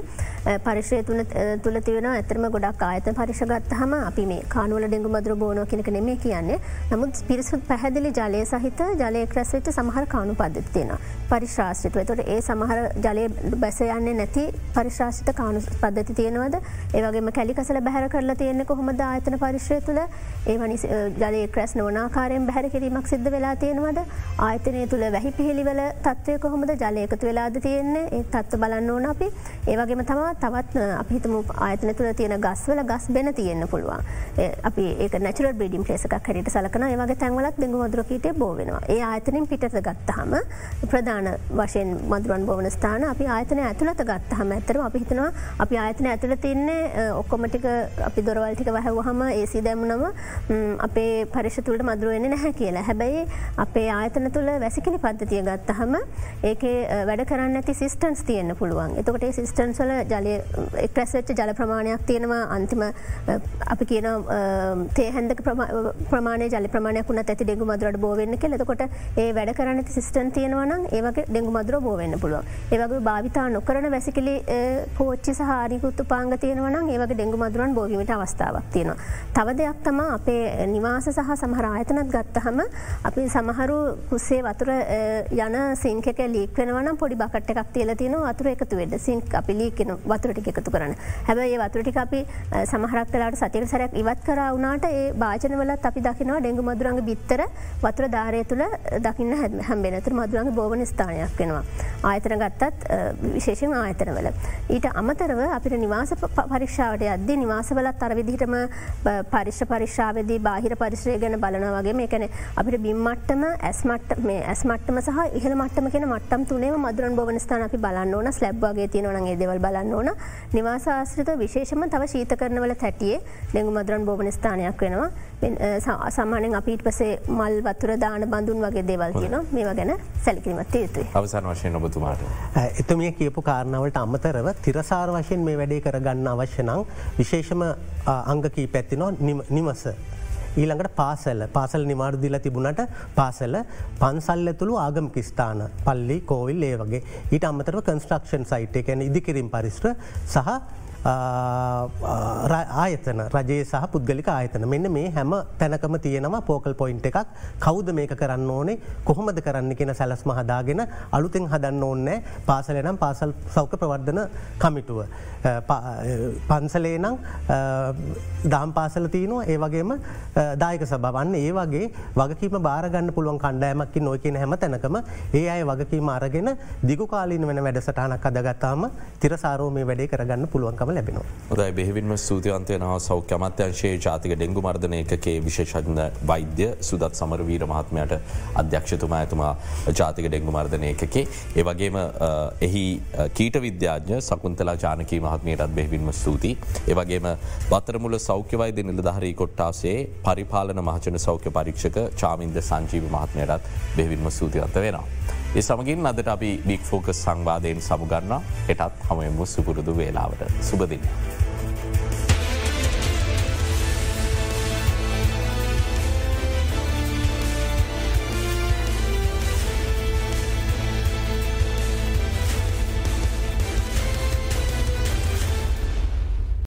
පරිශ්‍රය තුළ තුළ තිවෙන ඇතරම ගොඩක් ආයත පරිශගත් හම අපි මේ කානුවල ඩෙගු මදුර බෝනෝ කෙනෙක නෙමේ කියන්නේ. නමුත් පිරිසුත් පැහැදිලි ජලය සහිත ජලය ක්‍රැස්වෙච්ච සමහර කානු පද්ධතියෙන පරිශ්‍රාශ්‍රිතුව. තොට ඒ සමහර ජලය බැස යන්නේ නැති පරිශ්‍රාශිත කානු පද්ධති තියෙනවද? ඒවගේම කැලිකසල බැහර කරලා තියෙන්නේ කොහොමද ආයතන පරිශ්‍රය තුළ? ඒවනි ජලය ක්‍රැස් නොනාකාරයෙන් බැහර කිරීමක් සිද්ධ වෙලා තියෙනවද? ආයතනය තුළ වැහි පිහිලිවල තත්වය කොහොමද ජලයකතු වෙලාද තියෙන්නේ? ඒ තත්ව බලන්න ඕන අපි. ඒවගේම තමා තවත් අපිහිතම ආයතන තුළ තියෙන ගස්වල ගස් බෙන තියෙන්න්න පුළුවන්. අපි ඒ නැචර බිඩිම් පලේසක් හරිට සලකන ඒවගේ තැන්වලත් දෙඟු මදුරකීට බෝවෙනවා ඒ ආයතනින් පිට ගත්තහම ප්‍රධාන වශයෙන් මදුරුවන් බෝවන ස්ථාන අපි ආයතන ඇතුළත ගත්තහම ඇතරම අපි හිතනවා අපි ආයතන ඇතුළ තින්නේ ඔක්කොමටික අපි දොරවල්ටික වැහැවහම ඒසි දැම්නම අපේ පරිෂතුළට මදුරුවෙන නැහැ කියලා. හැබැයි අපේ ආයතන තුළ වැසිකිලි පද්ධතිය ගත්තහම ඒක වැඩ කරන්න ඇති සිස්ටන්ස් තියෙන්න්න පුළුවන්. එතකොට සිස්ටන්ස්වල ජලය එක්රැස්වෙච්ච ජල ප්‍රමාණයක් තියෙනවා. අන්තිම අපි කියන තේහැන්දක ප්‍රමාණ ජල ප්‍රමාණයක් වුණ ඇති ඩෙගු මදුරට බෝවෙන්න කෙලෙකොට ඒ වැඩ කරන සිස්ටන් තියෙනවන ඒවගේ ඩෙගු මදුර බෝවෙන්න පුළුව ඒවගේ භාවිතා නොකරන වැසිකලි පෝච්චි සහරිකුත්තු පාංග තියෙනවන ඒවගේ ඩෙගු මදුරන් බෝවීමට අවස්ථාවක් තියෙනවා. තව දෙයක් තම අපේ නිවාස සහ සමහර ආයතනත් ගත්තහම අපි සමහරු කුස්සේ වතුර යන සිංකක ලීක්වෙනවනම් පොඩි බකට එකක් තියල තියෙන වතුර එකතු වෙද සිංක් අපි ලීකෙන වතුරටි එකතු කරන හැබයි ඒ වතුරටි අපි සමහරක්තලාට සතිර සරයක් ඉවත් කර වුණට ඒ භාජනවලත් අපි දකිනවා ඩෙංගු මදුරන්ග බිත්තර වතුර ධාරය තුළ දකින්න හැම්බෙනතුර මදුරන්ගේ බෝවන ස්ථානයක් වෙනවා. ආයතන ගත්තත් විශේෂෙන් ආයතනවල. ඊට අමතරව අපිට නිවාස පරික්ෂාවට අද නිවාසවලත් අරවිදිහටම පරිශ්ෂ පරිශ්ාවදී බාහිර පරිශ්‍රය ගැන බලනවගේ මේකන අපිට බිම්මට්ටම ඇස්මට් මේ ඇස්මට්ටම සහ ඉහල මට්ටම කියෙන මට්ටම් තුනේ මදුරන් බෝවන ස්ථාන අපි බලන්න ඕන. ස්ලබ්වාගේ තියනවනගේ දෙවල් බලන්න ඕන. නිවාසාශ්‍රිත විශේෂම තව ශීත කරනවල තැටියේ ඩෙගු මදුරන් බෝවන ස්ථානයක් වෙනවා. සාමානෙන් අපිට පසේ මල් වතුර දාන බඳුන් වගේ දේවල් කියන මේවා ගැන සැලිකිරීමත් යුතුයි අවසන් වශයෙන් ඔබතුමාට. එතුමිය කියපු කාරණාවට අමතරව තිරසාර වශයෙන් මේ වැඩේ කරගන්න අවශ්‍යනං විශේෂම අංගකී පැත්තිනො නිමස. ඊළඟට පාසල පාසල් නිමාර්දිල තිබුණට පාසල පන්සල් ඇතුළු ආගම කිස්ථාන පල්ලි කෝවිල් ඒ වගේ ඊට අමතරව කන්ස්ට්‍රක්ෂන් සයිට් එකැන ඉදිකිරින් පරිශ්‍ර සහ ආයතන රජයේ සහ පුද්ගලික ආයතන. මෙන්න මේ හැම තැනකම තියෙනවා පෝකල් පොයින්් එකක්. කෞද මේක කරන්න ඕනේ? කොහොමද කරන්න කියෙන සැලස්ම හදාගෙන අලුතෙන් හදන්න ඕන්නෑ පාසලනම් පාසල් සෞඛ ප්‍රවර්ධන කමිටුව. පන්සලේ නම් දාම් පාසල තියනවා. ඒ වගේම දායක සබවන්න ඒ වගේ වගකීම බාරගන්න පුළුවන් කණ්ඩෑමක්කි නොයකන හැම තැනකම ඒ අය වගකීම අරගෙන දිගුකාලීන වෙන වැඩසටහනක් අදගත්තාම තිරසාරෝ මේ වැඩේ කරගන්න පුළුවන්කම සහයෝගම ලැබෙනවා. ොදයි බෙහිවින්ම ස්තුතිවන්තය නව සෞඛ්‍ය අමත්‍යංශයේ ජාතික ඩෙංගු මර්ධනයකේ විශේෂඥ වෛද්‍ය සුදත් සමර වීර මහත්මයට අධ්‍යක්ෂතුමා ඇතුමා ජාතික ඩෙංගු මර්ධනයකේ. ඒ වගේම එහි කීට විද්‍යාඥ සකුන්තලා ජානකී මහත්මයටත් බෙහිවින්ම ස්තුති. ඒවගේම බත්තරමුල සෞඛ්‍යවයිද නිලධහරී කොට්ටාසේ පරිපාලන මහජන සෞඛ්‍ය පරීක්ෂක චාමින්ද සංජීව මහත්මයටත් බෙහිවින්ම ස්තුතිවන්ත වෙනවා. ඒ සමගින් අදට අපි බික් ෆෝකස් සංවාධයෙන් සමුගන්න එටත් හමයමු සුපුරුදු වේලාවට සුබදින්න.